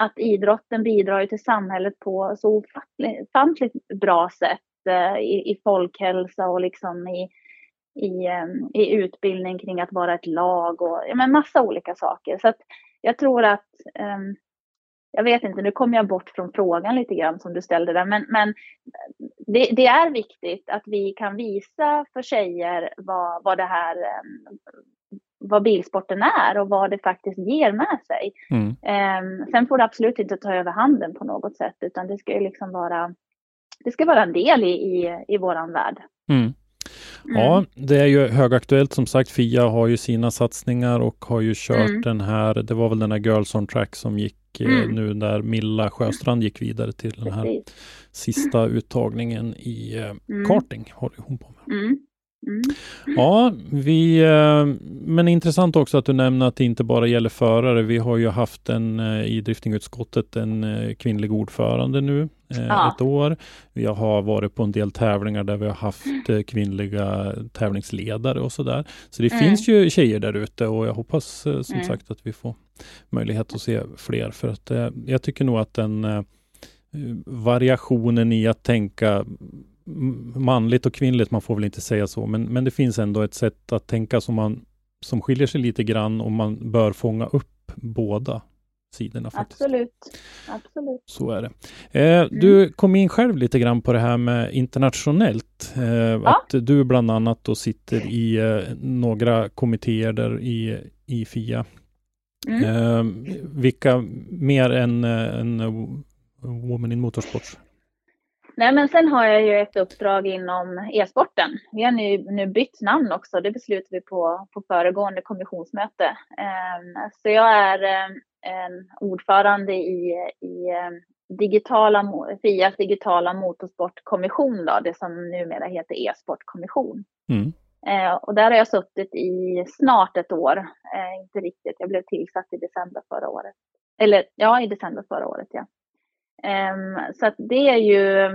att idrotten bidrar till samhället på så ofantligt bra sätt eh, i, i folkhälsa och liksom i, i, eh, i utbildning kring att vara ett lag och ja, men massa olika saker. Så att jag tror att ehm, jag vet inte, nu kom jag bort från frågan lite grann som du ställde där, men, men eh, det, det, är viktigt att vi kan visa för tjejer vad, vad det här, ehm, vad bilsporten är och vad det faktiskt ger med sig. Mm. Um, sen får det absolut inte ta över handen på något sätt, utan det ska ju liksom vara, det ska vara en del i, i, i våran värld. Mm. Mm. Ja, det är ju högaktuellt som sagt. Fia har ju sina satsningar och har ju kört mm. den här, det var väl den här Girls on Track som gick Eh, mm. nu när Milla Sjöstrand gick vidare till den här Precis. sista uttagningen i eh, mm. karting, håller hon på med. Mm. Mm. Ja, vi, eh, men intressant också att du nämner att det inte bara gäller förare. Vi har ju haft en i driftingutskottet en kvinnlig ordförande nu ja. ett år. Vi har varit på en del tävlingar där vi har haft kvinnliga tävlingsledare och sådär. Så det mm. finns ju tjejer där ute och jag hoppas som mm. sagt att vi får möjlighet att se fler. För att eh, jag tycker nog att den eh, variationen i att tänka manligt och kvinnligt, man får väl inte säga så, men, men det finns ändå ett sätt att tänka som, man, som skiljer sig lite grann och man bör fånga upp båda sidorna. Faktiskt. Absolut. Absolut. Så är det. Eh, mm. Du kom in själv lite grann på det här med internationellt. Eh, ja. Att du bland annat då sitter i eh, några kommittéer där i, i FIA. Mm. Eh, vilka mer än, än Women in Motorsport? Nej, men sen har jag ju ett uppdrag inom e-sporten. Vi har nu, nu bytt namn också. Det beslutade vi på, på föregående kommissionsmöte. Um, så jag är en ordförande i, i um, digitala, FIAs digitala motorsportkommission, då, det som numera heter e-sportkommission. Mm. Eh, och där har jag suttit i snart ett år. Eh, inte riktigt, jag blev tillsatt i december förra året. Eller ja, i december förra året ja. Eh, så att det är ju,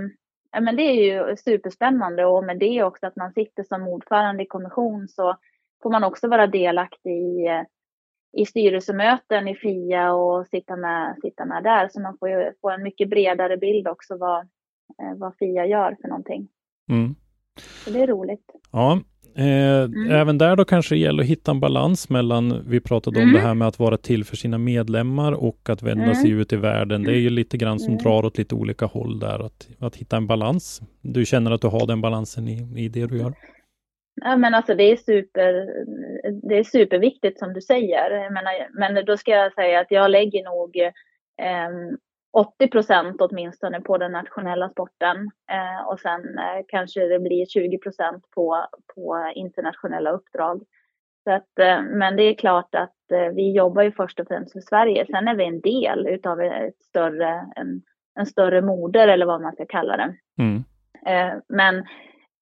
ja, men det är ju superspännande och med det också att man sitter som ordförande i kommission så får man också vara delaktig i, i styrelsemöten i FIA och sitta med, sitta med där. Så man får ju få en mycket bredare bild också vad, eh, vad FIA gör för någonting. Mm. Så det är roligt. Ja, mm. Även där då kanske det gäller att hitta en balans mellan, vi pratade mm. om det här med att vara till för sina medlemmar och att vända mm. sig ut i världen. Det är ju lite grann som mm. drar åt lite olika håll där, att, att hitta en balans. Du känner att du har den balansen i, i det du gör? Ja, men alltså det är, super, det är superviktigt som du säger. Men, men då ska jag säga att jag lägger nog eh, 80 procent åtminstone på den nationella sporten eh, och sen eh, kanske det blir 20 procent på, på internationella uppdrag. Så att, eh, men det är klart att eh, vi jobbar ju först och främst för Sverige. Sen är vi en del utav ett större, en, en större moder eller vad man ska kalla det. Mm. Eh, men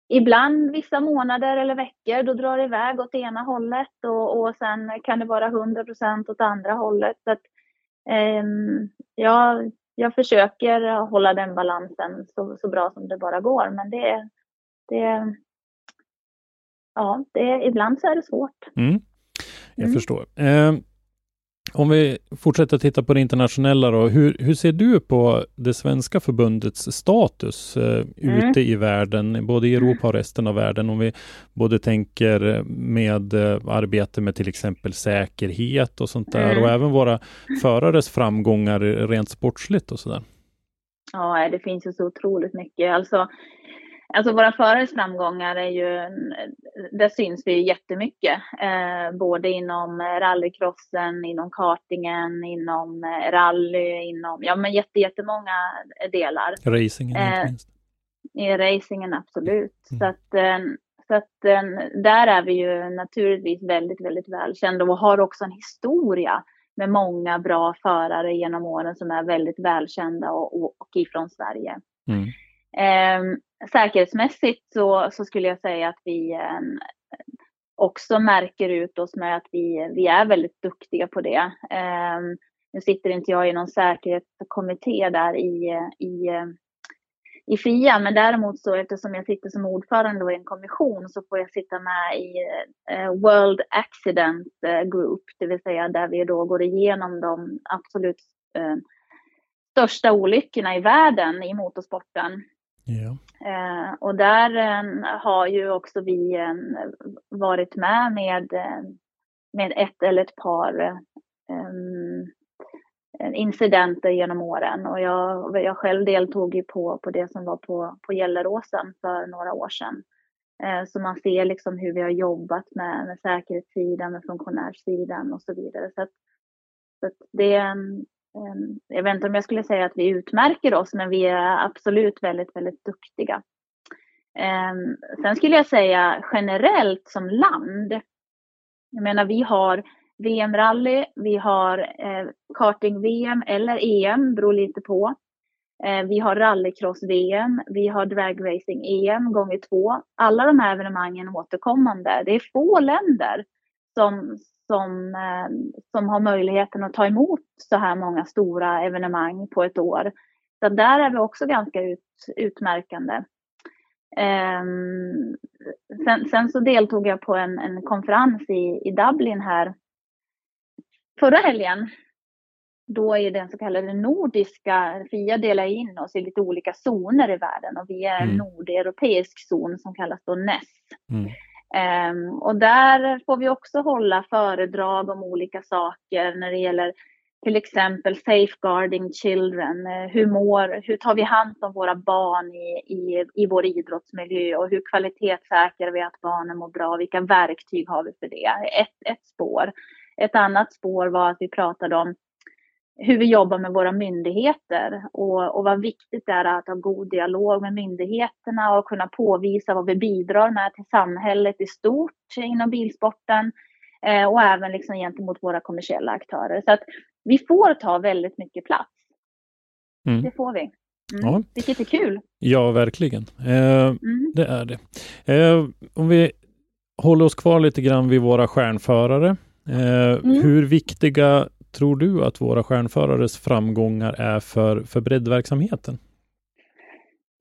ibland vissa månader eller veckor då drar det iväg åt ena hållet och, och sen kan det vara 100 procent åt andra hållet. Så att um, jag, jag försöker hålla den balansen så, så bra som det bara går, men det, det ja, det, ibland så är det svårt. Mm. Jag mm. förstår. Eh, om vi fortsätter titta på det internationella då, hur, hur ser du på det svenska förbundets status eh, mm. ute i världen, både i Europa och resten av världen? Om vi både tänker med eh, arbete med till exempel säkerhet och sånt där mm. och även våra förares framgångar rent sportsligt och så där. Ja, det finns ju så otroligt mycket. Alltså, Alltså våra förares framgångar är ju, där syns vi jättemycket. Eh, både inom rallycrossen, inom kartingen, inom eh, rally, inom, ja men jätte, jättemånga delar. Racingen eh, inte minst. I racingen absolut. Mm. Så att, eh, så att eh, där är vi ju naturligtvis väldigt, väldigt välkända och har också en historia med många bra förare genom åren som är väldigt välkända och, och, och ifrån Sverige. Mm. Eh, säkerhetsmässigt så, så skulle jag säga att vi eh, också märker ut oss med att vi, vi är väldigt duktiga på det. Eh, nu sitter inte jag i någon säkerhetskommitté där i, i, i FIA, men däremot så eftersom jag sitter som ordförande i en kommission så får jag sitta med i eh, World Accident eh, Group, det vill säga där vi då går igenom de absolut eh, största olyckorna i världen i motorsporten. Ja. Eh, och där eh, har ju också vi eh, varit med med, eh, med ett eller ett par eh, eh, incidenter genom åren. Och jag, jag själv deltog ju på, på det som var på, på Gelleråsen för några år sedan. Eh, så man ser liksom hur vi har jobbat med, med säkerhetssidan, med funktionärssidan och så vidare. Så, att, så att det, eh, Ehm, jag vet inte om jag skulle säga att vi utmärker oss, men vi är absolut väldigt, väldigt duktiga. Ehm, sen skulle jag säga generellt som land. Jag menar, vi har VM-rally, vi har eh, karting-VM eller EM, beror lite på. Ehm, vi har rallycross-VM, vi har dragracing-EM gånger två. Alla de här evenemangen återkommande. Det är få länder som, som, eh, som har möjligheten att ta emot så här många stora evenemang på ett år. Så där är vi också ganska ut, utmärkande. Um, sen, sen, så deltog jag på en, en konferens i, i Dublin här förra helgen. Då är den så kallade nordiska, FIA delar in oss i lite olika zoner i världen och vi är en mm. nordeuropeisk zon som kallas då NES. Mm. Ehm, och där får vi också hålla föredrag om olika saker när det gäller till exempel safeguarding children. Eh, hur, mår, hur tar vi hand om våra barn i, i, i vår idrottsmiljö och hur kvalitetssäkrar vi att barnen mår bra? Vilka verktyg har vi för det? Ett, ett spår. Ett annat spår var att vi pratade om hur vi jobbar med våra myndigheter och, och vad viktigt det är att ha god dialog med myndigheterna och kunna påvisa vad vi bidrar med till samhället i stort inom bilsporten eh, och även liksom gentemot våra kommersiella aktörer. Så att vi får ta väldigt mycket plats. Mm. Det får vi. Mm. Ja. Vilket är kul. Ja, verkligen. Eh, mm. Det är det. Eh, om vi håller oss kvar lite grann vid våra stjärnförare. Eh, mm. Hur viktiga tror du att våra stjärnförares framgångar är för, för breddverksamheten?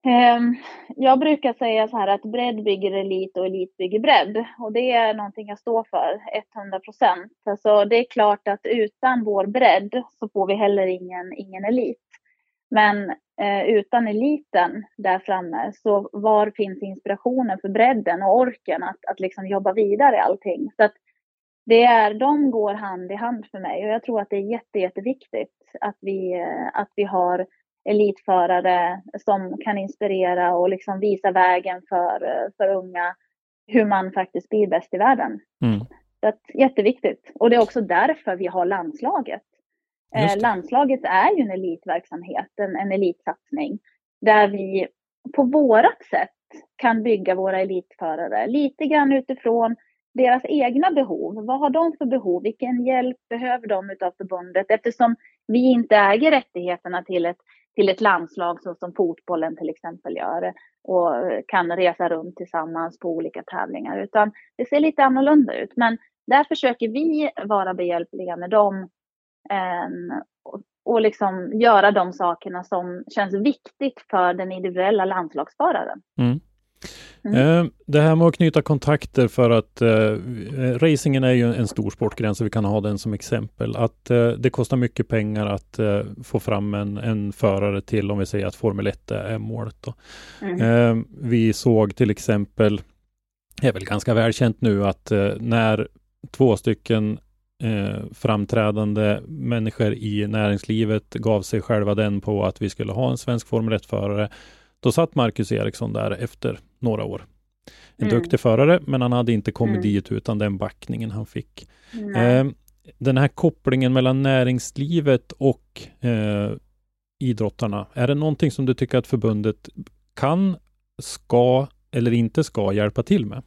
Ehm, jag brukar säga så här att bredd bygger elit och elit bygger bredd. Och det är någonting jag står för, 100 procent. Alltså det är klart att utan vår bredd så får vi heller ingen, ingen elit. Men eh, utan eliten där framme, så var finns inspirationen för bredden och orken att, att liksom jobba vidare i allting? Så att det är, de går hand i hand för mig och jag tror att det är jätte, jätteviktigt att vi, att vi har elitförare som kan inspirera och liksom visa vägen för, för unga hur man faktiskt blir bäst i världen. Mm. Så att, jätteviktigt. Och det är också därför vi har landslaget. Eh, landslaget är ju en elitverksamhet, en, en elitsatsning, där vi på vårat sätt kan bygga våra elitförare lite grann utifrån deras egna behov. Vad har de för behov? Vilken hjälp behöver de av förbundet? Eftersom vi inte äger rättigheterna till ett, till ett landslag så som fotbollen till exempel gör och kan resa runt tillsammans på olika tävlingar, utan det ser lite annorlunda ut. Men där försöker vi vara behjälpliga med dem. Ehm, och liksom göra de sakerna som känns viktigt för den individuella landslagsföraren. Mm. Mm. Eh, det här med att knyta kontakter för att eh, racingen är ju en stor sportgren så vi kan ha den som exempel. Att eh, det kostar mycket pengar att eh, få fram en, en, förare till om vi säger att Formel 1 är målet. Mm. Eh, vi såg till exempel, det är väl ganska välkänt nu att eh, när två stycken framträdande människor i näringslivet gav sig själva den på att vi skulle ha en svensk Formel 1-förare då satt Marcus Eriksson där efter några år. En mm. duktig förare, men han hade inte kommit mm. dit utan den backningen han fick. Eh, den här kopplingen mellan näringslivet och eh, idrottarna, är det någonting som du tycker att förbundet kan, ska eller inte ska hjälpa till med?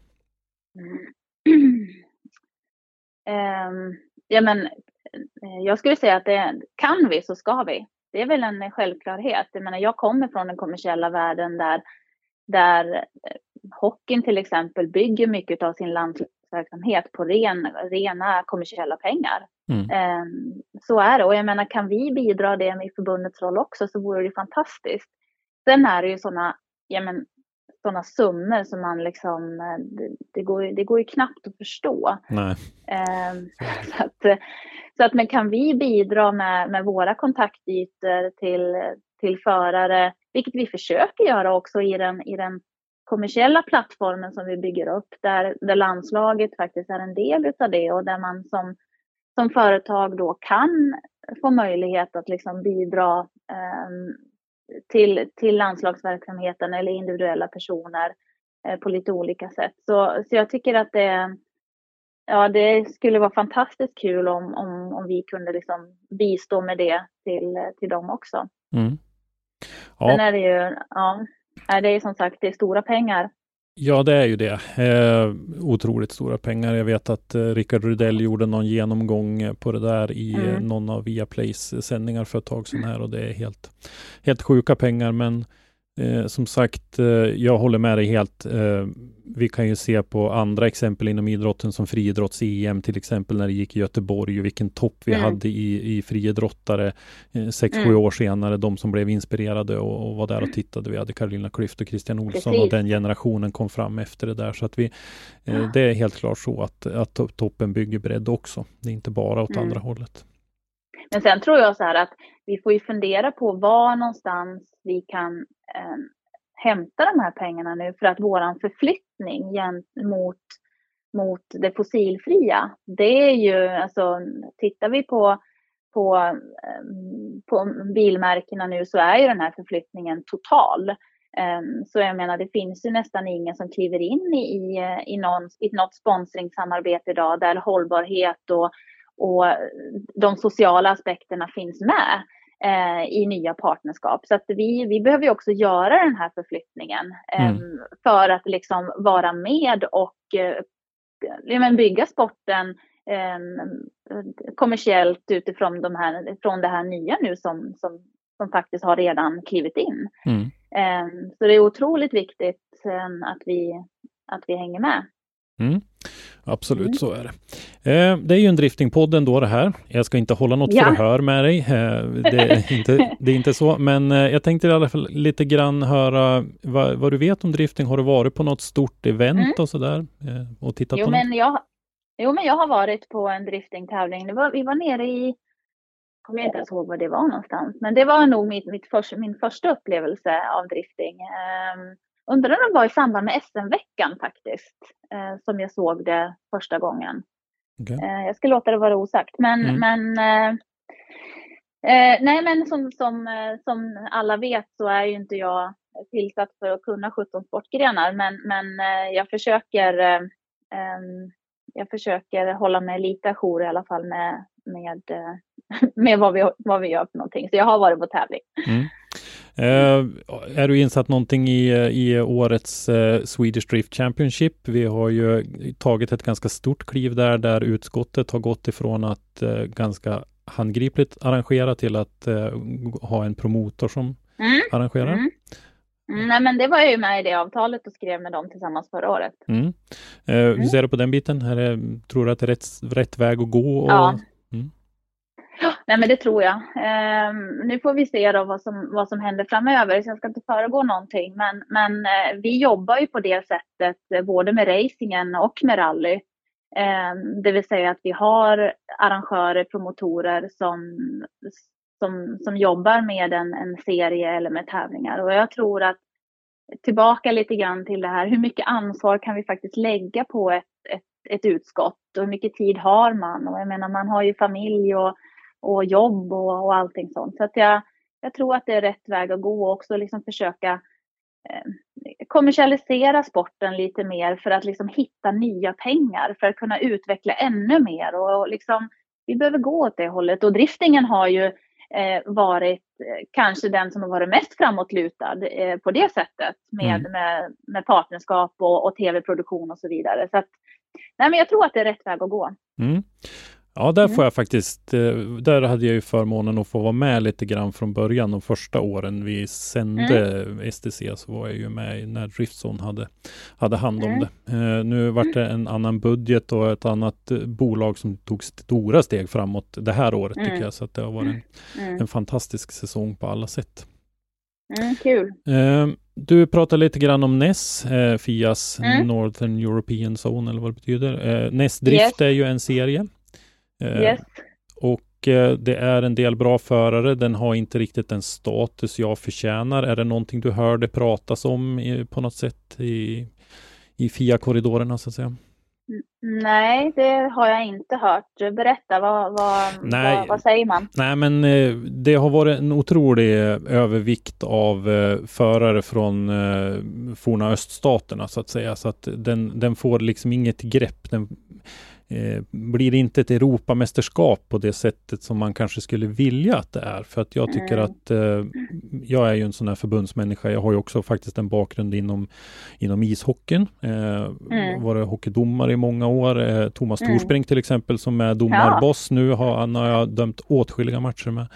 Um, ja, men eh, jag skulle säga att det kan vi så ska vi det är väl en självklarhet. Jag menar, jag kommer från den kommersiella världen där, där eh, hockeyn till exempel bygger mycket av sin landslagsverksamhet på ren, rena kommersiella pengar. Mm. Ehm, så är det. Och jag menar, kan vi bidra det med förbundets roll också så vore det fantastiskt. Sen är det ju sådana, ja men, sådana summor som man liksom, eh, det, det, går, det går ju knappt att förstå. Um, så att, så att, men kan vi bidra med, med våra kontaktytor till, till förare, vilket vi försöker göra också i den, i den kommersiella plattformen som vi bygger upp, där, där landslaget faktiskt är en del utav det och där man som, som företag då kan få möjlighet att liksom bidra eh, till, till landslagsverksamheten eller individuella personer eh, på lite olika sätt. Så, så jag tycker att det, ja, det skulle vara fantastiskt kul om, om, om vi kunde liksom bistå med det till, till dem också. Mm. Ja. Sen är det ju, ja, det är som sagt det är stora pengar Ja, det är ju det. Eh, otroligt stora pengar. Jag vet att eh, Rickard Rudell gjorde någon genomgång på det där i mm. eh, någon av Viaplays sändningar för ett tag sedan här och det är helt, helt sjuka pengar. Men Eh, som sagt, eh, jag håller med dig helt. Eh, vi kan ju se på andra exempel inom idrotten som friidrotts-EM till exempel när det gick i Göteborg och vilken topp vi mm. hade i, i friidrottare eh, sex, mm. sju år senare. De som blev inspirerade och, och var där och tittade. Vi hade Carolina Klüft och Christian Olsson Precis. och den generationen kom fram efter det där. Så att vi, eh, ja. det är helt klart så att, att toppen bygger bredd också. Det är inte bara åt mm. andra hållet. Men sen tror jag så här att vi får ju fundera på var någonstans vi kan eh, hämta de här pengarna nu för att våran förflyttning gentemot mot det fossilfria, det är ju alltså, tittar vi på på, ehm, på bilmärkena nu så är ju den här förflyttningen total. Ehm, så jag menar, det finns ju nästan ingen som kliver in i, eh, i, någon, i något sponsringssamarbete idag där hållbarhet och och de sociala aspekterna finns med eh, i nya partnerskap. Så att vi, vi behöver också göra den här förflyttningen eh, mm. för att liksom vara med och eh, bygga sporten ehm, kommersiellt utifrån de här, från det här nya nu som, som, som faktiskt har redan klivit in. Mm. Ehm, så det är otroligt viktigt ehm, att vi, att vi hänger med. Mm. Absolut, mm. så är det. Eh, det är ju en driftingpodd ändå det här. Jag ska inte hålla något ja. förhör med dig. Eh, det, är inte, det är inte så, men eh, jag tänkte i alla fall lite grann höra vad, vad, du vet om drifting. Har du varit på något stort event mm. och sådär och tittat jo, på men jag, Jo, men jag har varit på en driftingtävling. Var, vi var nere i, jag kommer inte ens ihåg var det var någonstans, men det var nog mitt, mitt för, min första upplevelse av drifting. Um, Undrar om det var i samband med SM-veckan faktiskt, eh, som jag såg det första gången. Okay. Eh, jag ska låta det vara osagt. Men, mm. men, eh, eh nej, men som, som, eh, som alla vet så är ju inte jag tillsatt för att kunna 17 sportgrenar. Men, men eh, jag försöker jag försöker hålla mig lite ajour i alla fall med, med, med vad, vi, vad vi gör för någonting. Så jag har varit på tävling. Mm. Uh, är du insatt någonting i, i årets uh, Swedish Drift Championship? Vi har ju tagit ett ganska stort kliv där, där utskottet har gått ifrån att ganska handgripligt arrangera till att ha en promotor som mm. arrangerar. Mm. Mm, nej, men det var ju med i det avtalet och skrev med dem tillsammans förra året. Mm. hur mm. ser du på den biten? Är det, tror du att det är rätt, rätt väg att gå? Och... Ja. Nej men det tror jag. Eh, nu får vi se då vad som, vad som händer framöver, så jag ska inte föregå någonting. Men, men eh, vi jobbar ju på det sättet, eh, både med racingen och med rally. Eh, det vill säga att vi har arrangörer, promotorer som, som, som jobbar med en, en serie eller med tävlingar. Och jag tror att tillbaka lite grann till det här, hur mycket ansvar kan vi faktiskt lägga på ett, ett, ett utskott och hur mycket tid har man? Och jag menar, man har ju familj och, och jobb och, och allting sånt. Så att jag, jag tror att det är rätt väg att gå också, liksom försöka eh, kommersialisera sporten lite mer för att liksom hitta nya pengar för att kunna utveckla ännu mer och liksom vi behöver gå åt det hållet och driftingen har ju eh, varit eh, kanske den som har varit mest framåtlutad eh, på det sättet med, mm. med, med partnerskap och, och tv-produktion och så vidare. Så att, nej, men jag tror att det är rätt väg att gå. Mm. Ja, där mm. får jag faktiskt, eh, där hade jag ju förmånen att få vara med lite grann från början de första åren vi sände mm. STC så var jag ju med när Driftzone hade, hade hand om mm. det. Uh, nu vart det en annan budget och ett annat uh, bolag som tog stora steg framåt det här året tycker mm. jag. Så att det har varit en, mm. en fantastisk säsong på alla sätt. Mm, kul. Uh, du pratade lite grann om NES, Fias Northern European Zone eller vad det betyder. NES Drift yes. är ju en serie Eh, yes. Och eh, det är en del bra förare. Den har inte riktigt den status jag förtjänar. Är det någonting du hörde pratas om på något sätt i, i FIA-korridorerna så att säga? Nej, det har jag inte hört. Berätta, vad, vad, Nej, vad, vad, säger man? Nej, men eh, det har varit en otrolig övervikt av förare från forna öststaterna så att säga. Så att den, den får liksom inget grepp. Den, eh, blir det inte ett Europamästerskap på det sättet som man kanske skulle vilja att det är. För att jag tycker mm. att eh, jag är ju en sån här förbundsmänniska. Jag har ju också faktiskt en bakgrund inom, inom ishockeyn. Eh, mm. Varit hockeydomare i många år. Eh, Thomas mm. Torsbrink till exempel som är domarboss ja. nu har, han har jag dömt åtskilliga matcher med.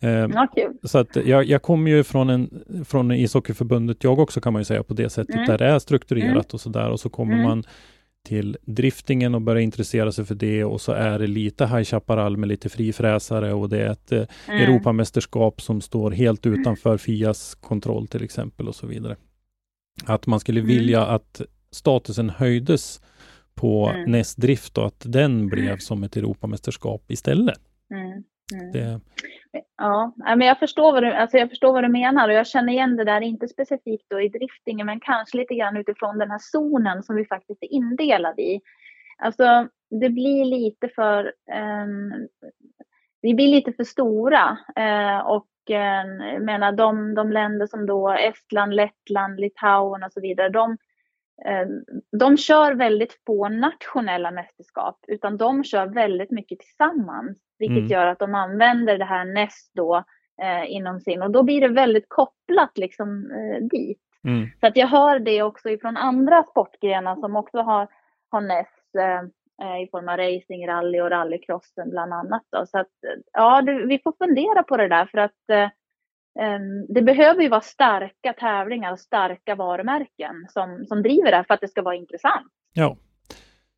Eh, okay. Så att jag, jag kommer ju från, en, från ishockeyförbundet jag också kan man ju säga på det sättet mm. där det är strukturerat mm. och sådär och så kommer mm. man till driftingen och börja intressera sig för det och så är det lite High Chaparral med lite frifräsare och det är ett eh, mm. Europamästerskap som står helt utanför Fias kontroll till exempel och så vidare. Att man skulle mm. vilja att statusen höjdes på mm. NES Drift och att den blev som ett Europamästerskap istället. Mm. Mm. Det... Ja, men jag förstår, vad du, alltså jag förstår vad du menar och jag känner igen det där, inte specifikt då i driftingen, men kanske lite grann utifrån den här zonen som vi faktiskt är indelade i. Alltså, det blir lite för, um, vi blir lite för stora uh, och uh, menar de, de länder som då Estland, Lettland, Litauen och så vidare, de, de kör väldigt få nationella mästerskap, utan de kör väldigt mycket tillsammans, vilket mm. gör att de använder det här näst då eh, inom sin, och då blir det väldigt kopplat liksom eh, dit. Mm. Så att jag hör det också ifrån andra sportgrenar som också har, har näst eh, eh, i form av racing, rally och rallycrossen bland annat. Då. Så att, ja, det, vi får fundera på det där för att eh, Ehm, det behöver ju vara starka tävlingar och starka varumärken som, som driver det för att det ska vara intressant. Ja,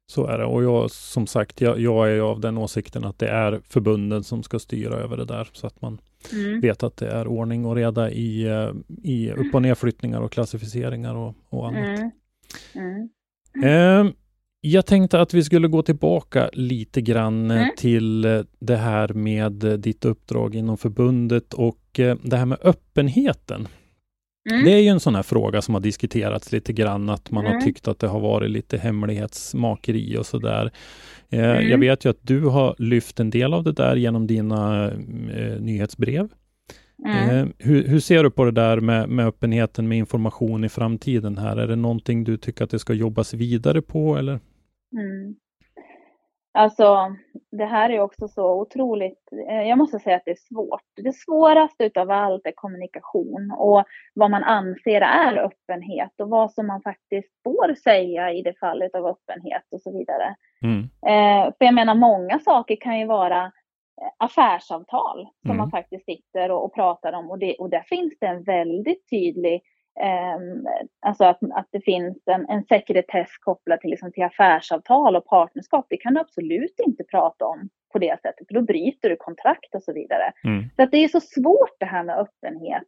så är det. Och jag, som sagt, jag, jag är av den åsikten att det är förbunden som ska styra över det där så att man mm. vet att det är ordning och reda i, eh, i upp och nedflyttningar och klassificeringar och, och annat. Mm. Mm. Eh, jag tänkte att vi skulle gå tillbaka lite grann mm. till eh, det här med eh, ditt uppdrag inom förbundet och eh, det här med öppenheten. Mm. Det är ju en sån här fråga som har diskuterats lite grann, att man mm. har tyckt att det har varit lite hemlighetsmakeri och sådär. Mm. Jag vet ju att du har lyft en del av det där genom dina eh, nyhetsbrev. Mm. Hur, hur, ser du på det där med, med öppenheten med information i framtiden här? Är det någonting du tycker att det ska jobbas vidare på eller? Alltså, det här är också så otroligt, eh, jag måste säga att det är svårt. Det svåraste utav allt är kommunikation och vad man anser är öppenhet och vad som man faktiskt får säga i det fallet av öppenhet och så vidare. Mm. Eh, för jag menar, många saker kan ju vara eh, affärsavtal som mm. man faktiskt sitter och, och pratar om och, det, och där finns det en väldigt tydlig alltså att, att det finns en, en sekretess kopplad till, liksom till affärsavtal och partnerskap. Det kan du absolut inte prata om på det sättet, för då bryter du kontrakt och så vidare. Mm. Så att det är så svårt det här med öppenhet.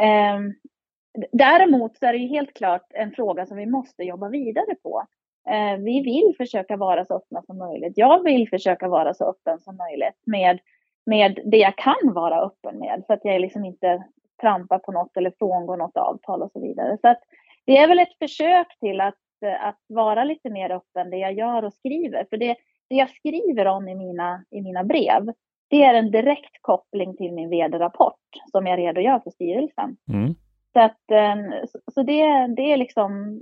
Eh, däremot så är det ju helt klart en fråga som vi måste jobba vidare på. Eh, vi vill försöka vara så öppna som möjligt. Jag vill försöka vara så öppen som möjligt med, med det jag kan vara öppen med, så att jag liksom inte trampar på något eller frångår något avtal och så vidare. Så att det är väl ett försök till att, att vara lite mer öppen det jag gör och skriver. För det, det jag skriver om i mina, i mina brev, det är en direkt koppling till min vd-rapport som jag redogör för styrelsen. Mm. Så, att, eh, så det, det är liksom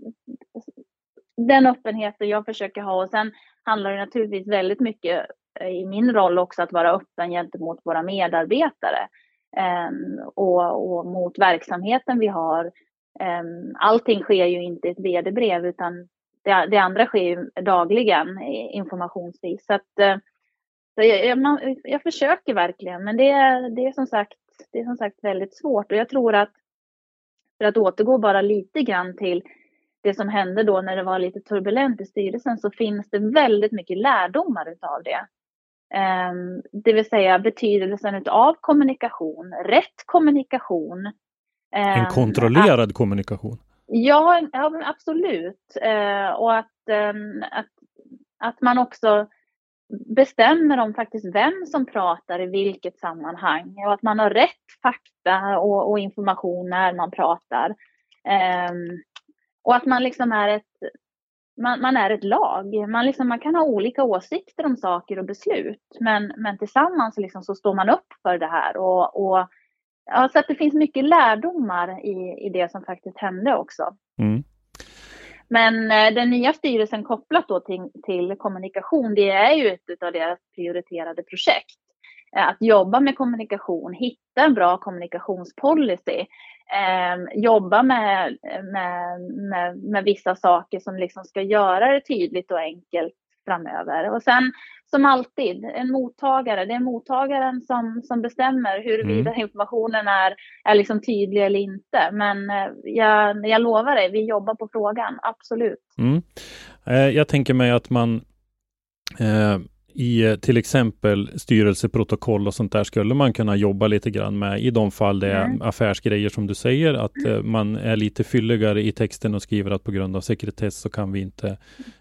den öppenheten jag försöker ha. Och sen handlar det naturligtvis väldigt mycket eh, i min roll också att vara öppen gentemot våra medarbetare Ehm, och, och mot verksamheten vi har. Ehm, allting sker ju inte i ett vd-brev utan det, det, andra sker ju dagligen informationsvis. Så att, eh, så jag, jag, jag, försöker verkligen, men det, det, är som sagt, det är som sagt väldigt svårt och jag tror att för att återgå bara lite grann till det som hände då när det var lite turbulent i styrelsen så finns det väldigt mycket lärdomar utav det. Um, det vill säga betydelsen utav kommunikation, rätt kommunikation. En kontrollerad att, kommunikation? Ja, ja absolut. Uh, och att, att, att man också bestämmer om faktiskt vem som pratar i vilket sammanhang och att man har rätt fakta och, och information när man pratar. Um, och att man liksom är ett, man, man, är ett lag. Man, liksom, man kan ha olika åsikter om saker och beslut, men, men tillsammans liksom så står man upp för det här. Och, och, ja, så att det finns mycket lärdomar i, i det som faktiskt hände också. Mm. Men eh, den nya styrelsen kopplat då till, till kommunikation, det är ju ett av deras prioriterade projekt. Eh, att jobba med kommunikation, hitta en bra kommunikationspolicy, eh, jobba med, med, med, med, vissa saker som liksom ska göra det tydligt och enkelt framöver. Och sen som alltid, en mottagare, det är mottagaren som, som bestämmer huruvida mm. informationen är, är liksom tydlig eller inte. Men eh, jag, jag lovar dig, vi jobbar på frågan, absolut. Mm. Eh, jag tänker mig att man eh, i eh, till exempel styrelseprotokoll och sånt där skulle man kunna jobba lite grann med i de fall det är mm. affärsgrejer som du säger, att mm. man är lite fylligare i texten och skriver att på grund av sekretess så kan vi inte,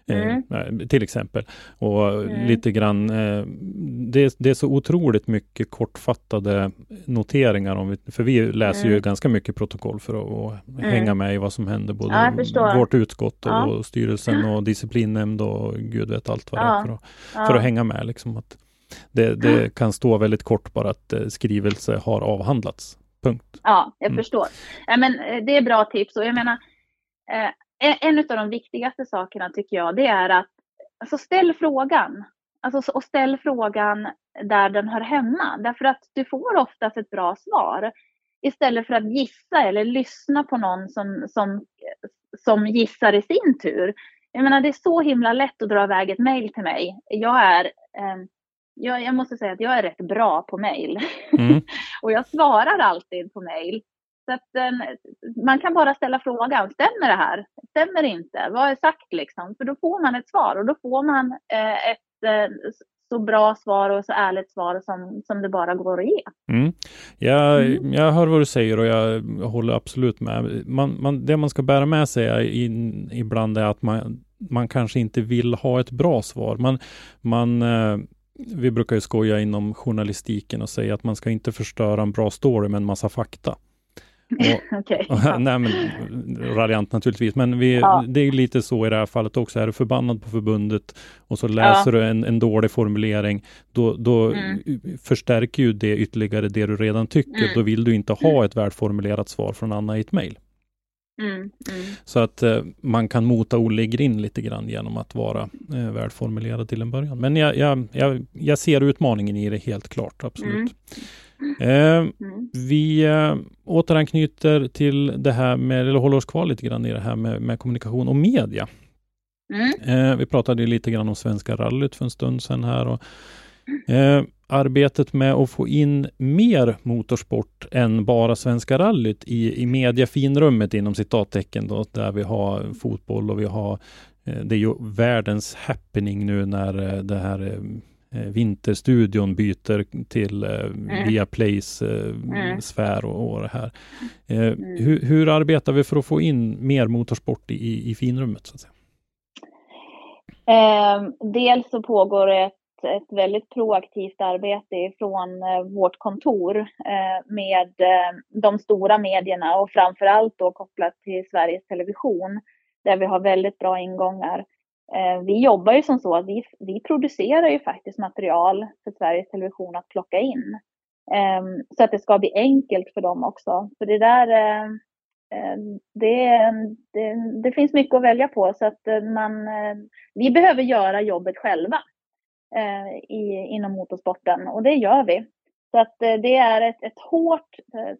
mm. eh, till exempel. Och mm. lite grann, eh, det, det, är så otroligt mycket kortfattade noteringar, om vi, för vi läser ju mm. ganska mycket protokoll för att, mm. hänga med i vad som händer, både ja, vårt utskott och ja. styrelsen och disciplinnämnd och gud vet allt vad det är för att, för att hänga hänga med. Liksom, att det, det mm. kan stå väldigt kort bara att eh, skrivelse har avhandlats. Punkt. Ja, jag mm. förstår. Ja, men, eh, det är bra tips och jag menar eh, en av de viktigaste sakerna tycker jag det är att alltså, ställ frågan. Alltså, och ställ frågan där den hör hemma. Därför att du får oftast ett bra svar. Istället för att gissa eller lyssna på någon som, som, som gissar i sin tur. Jag menar, det är så himla lätt att dra iväg ett mejl till mig. Jag är, eh, jag, jag, måste säga att jag är rätt bra på mejl. Mm. och jag svarar alltid på mejl. Så att eh, man kan bara ställa frågan, stämmer det här? Stämmer det inte? Vad är sagt liksom? För då får man ett svar och då får man eh, ett eh, så bra svar och så ärligt svar som, som det bara går att ge. Mm. Jag, mm. jag hör vad du säger och jag håller absolut med. Man, man, det man ska bära med sig in, ibland är att man, man kanske inte vill ha ett bra svar. Man, man, eh, vi brukar ju skoja inom journalistiken och säga att man ska inte förstöra en bra story med en massa fakta. okay, ja. nej, men, raljant naturligtvis, men vi, ja. det är lite så i det här fallet också. Är du förbannad på förbundet och så läser ja. du en, en dålig formulering, då, då mm. förstärker ju det ytterligare det du redan tycker. Mm. Då vill du inte ha mm. ett välformulerat svar från Anna i ett mejl. Mm, mm. Så att eh, man kan mota Olle Grind lite grann genom att vara eh, välformulerad till en början. Men jag, jag, jag, jag ser utmaningen i det helt klart, absolut. Mm. Eh, mm. Vi eh, återanknyter till det här med, eller håller oss kvar lite grann i det här med, med kommunikation och media. Mm. Eh, vi pratade lite grann om Svenska rallyt för en stund sedan här. Och, eh, arbetet med att få in mer motorsport än bara Svenska rallyt i, i mediafinrummet inom citattecken då, där vi har fotboll och vi har eh, det är ju världens happening nu när eh, det här Vinterstudion byter till eh, mm. Viaplays eh, mm. sfär och, och det här. Eh, mm. hur, hur, arbetar vi för att få in mer motorsport i, i finrummet? Så att säga? Eh, dels så pågår ett, ett väldigt proaktivt arbete från eh, vårt kontor eh, med eh, de stora medierna och framför allt då kopplat till Sveriges Television där vi har väldigt bra ingångar. Eh, vi jobbar ju som så att vi, vi producerar ju faktiskt material för Sveriges Television att plocka in. Ehm, så att det ska bli enkelt för dem också. För det där, eh, eh det, det, det finns mycket att välja på så att eh, man, eh, vi behöver göra jobbet själva i, inom motorsporten och det gör vi. Så att det är ett, ett hårt,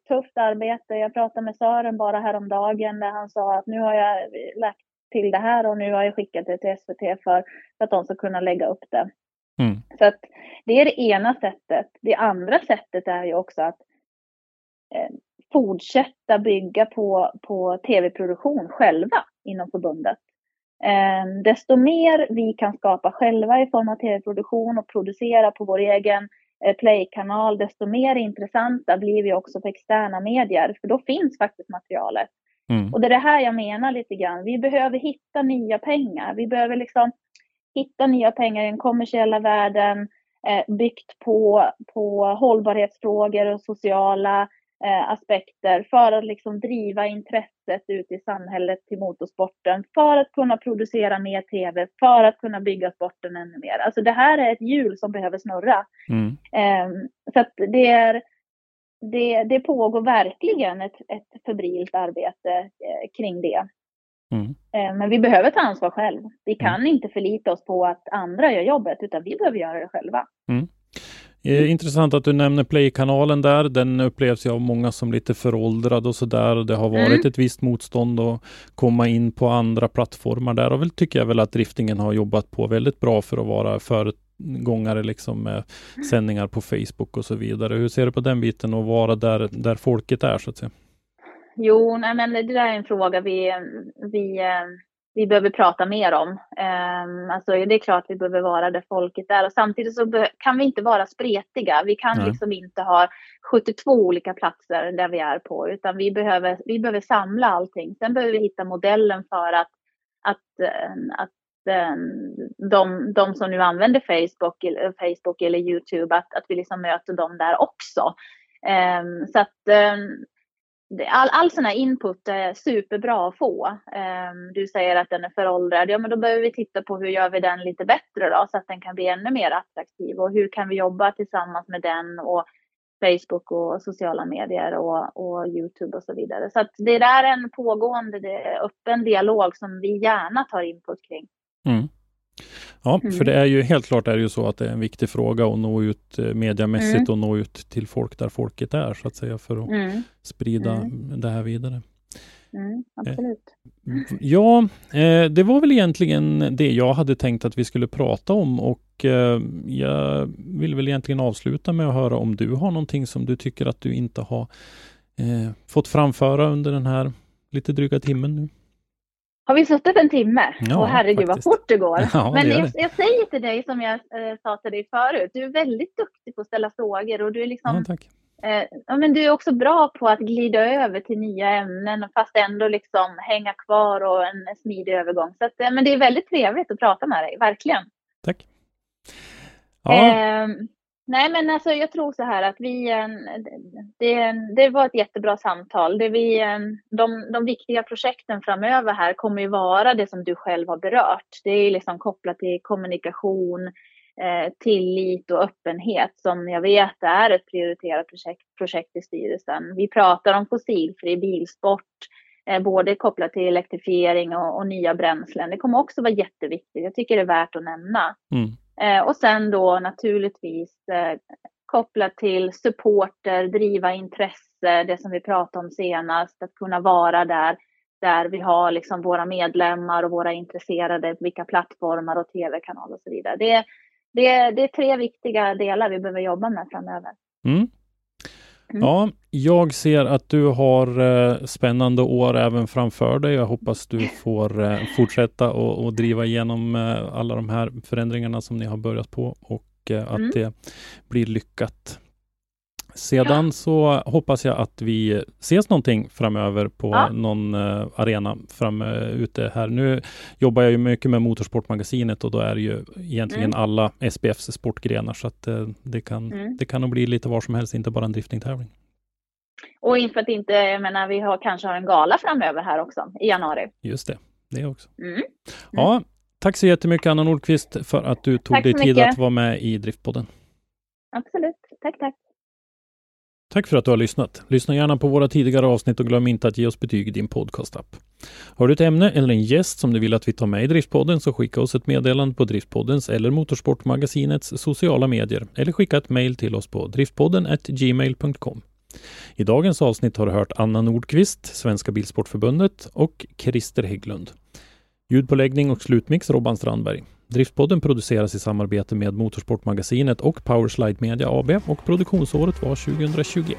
tufft arbete. Jag pratade med Sören bara häromdagen där han sa att nu har jag lagt till det här och nu har jag skickat det till SVT för, för att de ska kunna lägga upp det. Mm. Så att det är det ena sättet. Det andra sättet är ju också att eh, fortsätta bygga på, på tv-produktion själva inom förbundet. Eh, desto mer vi kan skapa själva i form av tv-produktion och producera på vår egen eh, Play-kanal, desto mer intressanta blir vi också för externa medier, för då finns faktiskt materialet. Mm. Och det är det här jag menar lite grann. Vi behöver hitta nya pengar. Vi behöver liksom hitta nya pengar i den kommersiella världen eh, byggt på, på hållbarhetsfrågor och sociala eh, aspekter för att liksom driva intresset ut i samhället till motorsporten, för att kunna producera mer tv, för att kunna bygga sporten ännu mer. Alltså det här är ett hjul som behöver snurra. Mm. Eh, så att det är det, det pågår verkligen ett, ett febrilt arbete eh, kring det. Mm. Eh, men vi behöver ta ansvar själv. Vi kan mm. inte förlita oss på att andra gör jobbet, utan vi behöver göra det själva. Mm. Eh, intressant att du nämner Play-kanalen där. Den upplevs ju av många som lite föråldrad och sådär. Det har varit mm. ett visst motstånd att komma in på andra plattformar där och väl tycker jag väl att driftingen har jobbat på väldigt bra för att vara för, gångare liksom med sändningar på Facebook och så vidare. Hur ser du på den biten och vara där, där folket är så att säga? Jo, nej, men det där är en fråga vi, vi, vi behöver prata mer om. Um, alltså, det är klart vi behöver vara där folket är och samtidigt så kan vi inte vara spretiga. Vi kan nej. liksom inte ha 72 olika platser där vi är på, utan vi behöver, vi behöver samla allting. Sen behöver vi hitta modellen för att, att, eh, Eh, de, de som nu använder Facebook, eh, Facebook eller Youtube, att, att vi liksom möter dem där också. Um, så att um, all, all sån här input är superbra att få. Um, du säger att den är föråldrad, ja men då behöver vi titta på hur gör vi den lite bättre då så att den kan bli ännu mer attraktiv och hur kan vi jobba tillsammans med den och Facebook och sociala medier och, och Youtube och så vidare. Så att det där är en pågående det öppen dialog som vi gärna tar input kring. Mm. Ja, mm. för det är ju helt klart är det ju så att det är en viktig fråga att nå ut eh, mediamässigt mm. och nå ut till folk där folket är så att säga för att mm. sprida mm. det här vidare. Mm, absolut. Eh, ja, eh, det var väl egentligen det jag hade tänkt att vi skulle prata om och jag vill väl egentligen avsluta med att höra om du har någonting som du tycker att du inte har fått framföra under den här lite dryga timmen nu. Har vi suttit en timme? Ja, Åh herregud faktiskt. vad fort det går. Ja, Men det jag, jag, säger till dig som jag eh, sa till dig förut, du är väldigt duktig på att ställa frågor och du är liksom ja, eh, men du är också bra på att glida över till nya ämnen fast ändå liksom hänga kvar och en smidig övergång. Så att, eh, men det är väldigt trevligt att prata med dig, verkligen. Tack. Ja. Eh, Nej, men alltså jag tror så här att vi, eh, det, det var ett jättebra samtal. Det vi, eh, de, de viktiga projekten framöver här kommer ju vara det som du själv har berört. Det är liksom kopplat till kommunikation, eh, tillit och öppenhet som jag vet är ett prioriterat projekt, projekt i styrelsen. Vi pratar om fossilfri bilsport, både kopplat till elektrifiering och, och, nya bränslen. Det kommer också vara jätteviktigt. Jag tycker det är värt att nämna. Mm. Eh, och sen då naturligtvis eh, kopplat till supporter, driva intresse, det som vi pratade om senast, att kunna vara där, där vi har liksom våra medlemmar och våra intresserade, vilka plattformar och tv-kanaler och så vidare. Det, det, det är tre viktiga delar vi behöver jobba med framöver. Mm. Mm. Ja, jag ser att du har eh, spännande år även framför dig. Jag hoppas du får eh, fortsätta och, och, driva igenom eh, alla de här förändringarna som ni har börjat på. Och eh, att Mm. det blir lyckat. Sedan Ja. så hoppas jag att vi ses någonting framöver på Ja. någon eh, arena fram eh, ute här. Nu jobbar jag ju mycket med Motorsportmagasinet och då är det ju egentligen Mm. alla SPFs sportgrenar så att eh, det, kan, Mm. det kan nog bli lite var som helst, inte bara en driftingtävling. Och inför att inte, jag menar, vi har, kanske har en gala framöver här också i januari. Just det, det också. Mm. Ja, tack så jättemycket Anna Nordqvist för att du tog Tack dig tid mycket. att vara med i Driftpodden. Absolut. Tack, tack. Tack för att du har lyssnat. Lyssna gärna på våra tidigare avsnitt och glöm inte att ge oss betyg i din podcastapp. Har du ett ämne eller en gäst som du vill att vi tar med i Driftpodden så skicka oss ett meddelande på Driftpoddens eller Motorsportmagasinets sociala medier eller skicka ett mejl till oss på driftpodden gmail.com. I dagens avsnitt har du hört Anna Nordqvist, Svenska Bilsportförbundet och Christer Hägglund. Ljudpåläggning och slutmix Robban Strandberg. Driftpodden produceras i samarbete med Motorsportmagasinet och Powerslide Media AB och produktionsåret var 2021.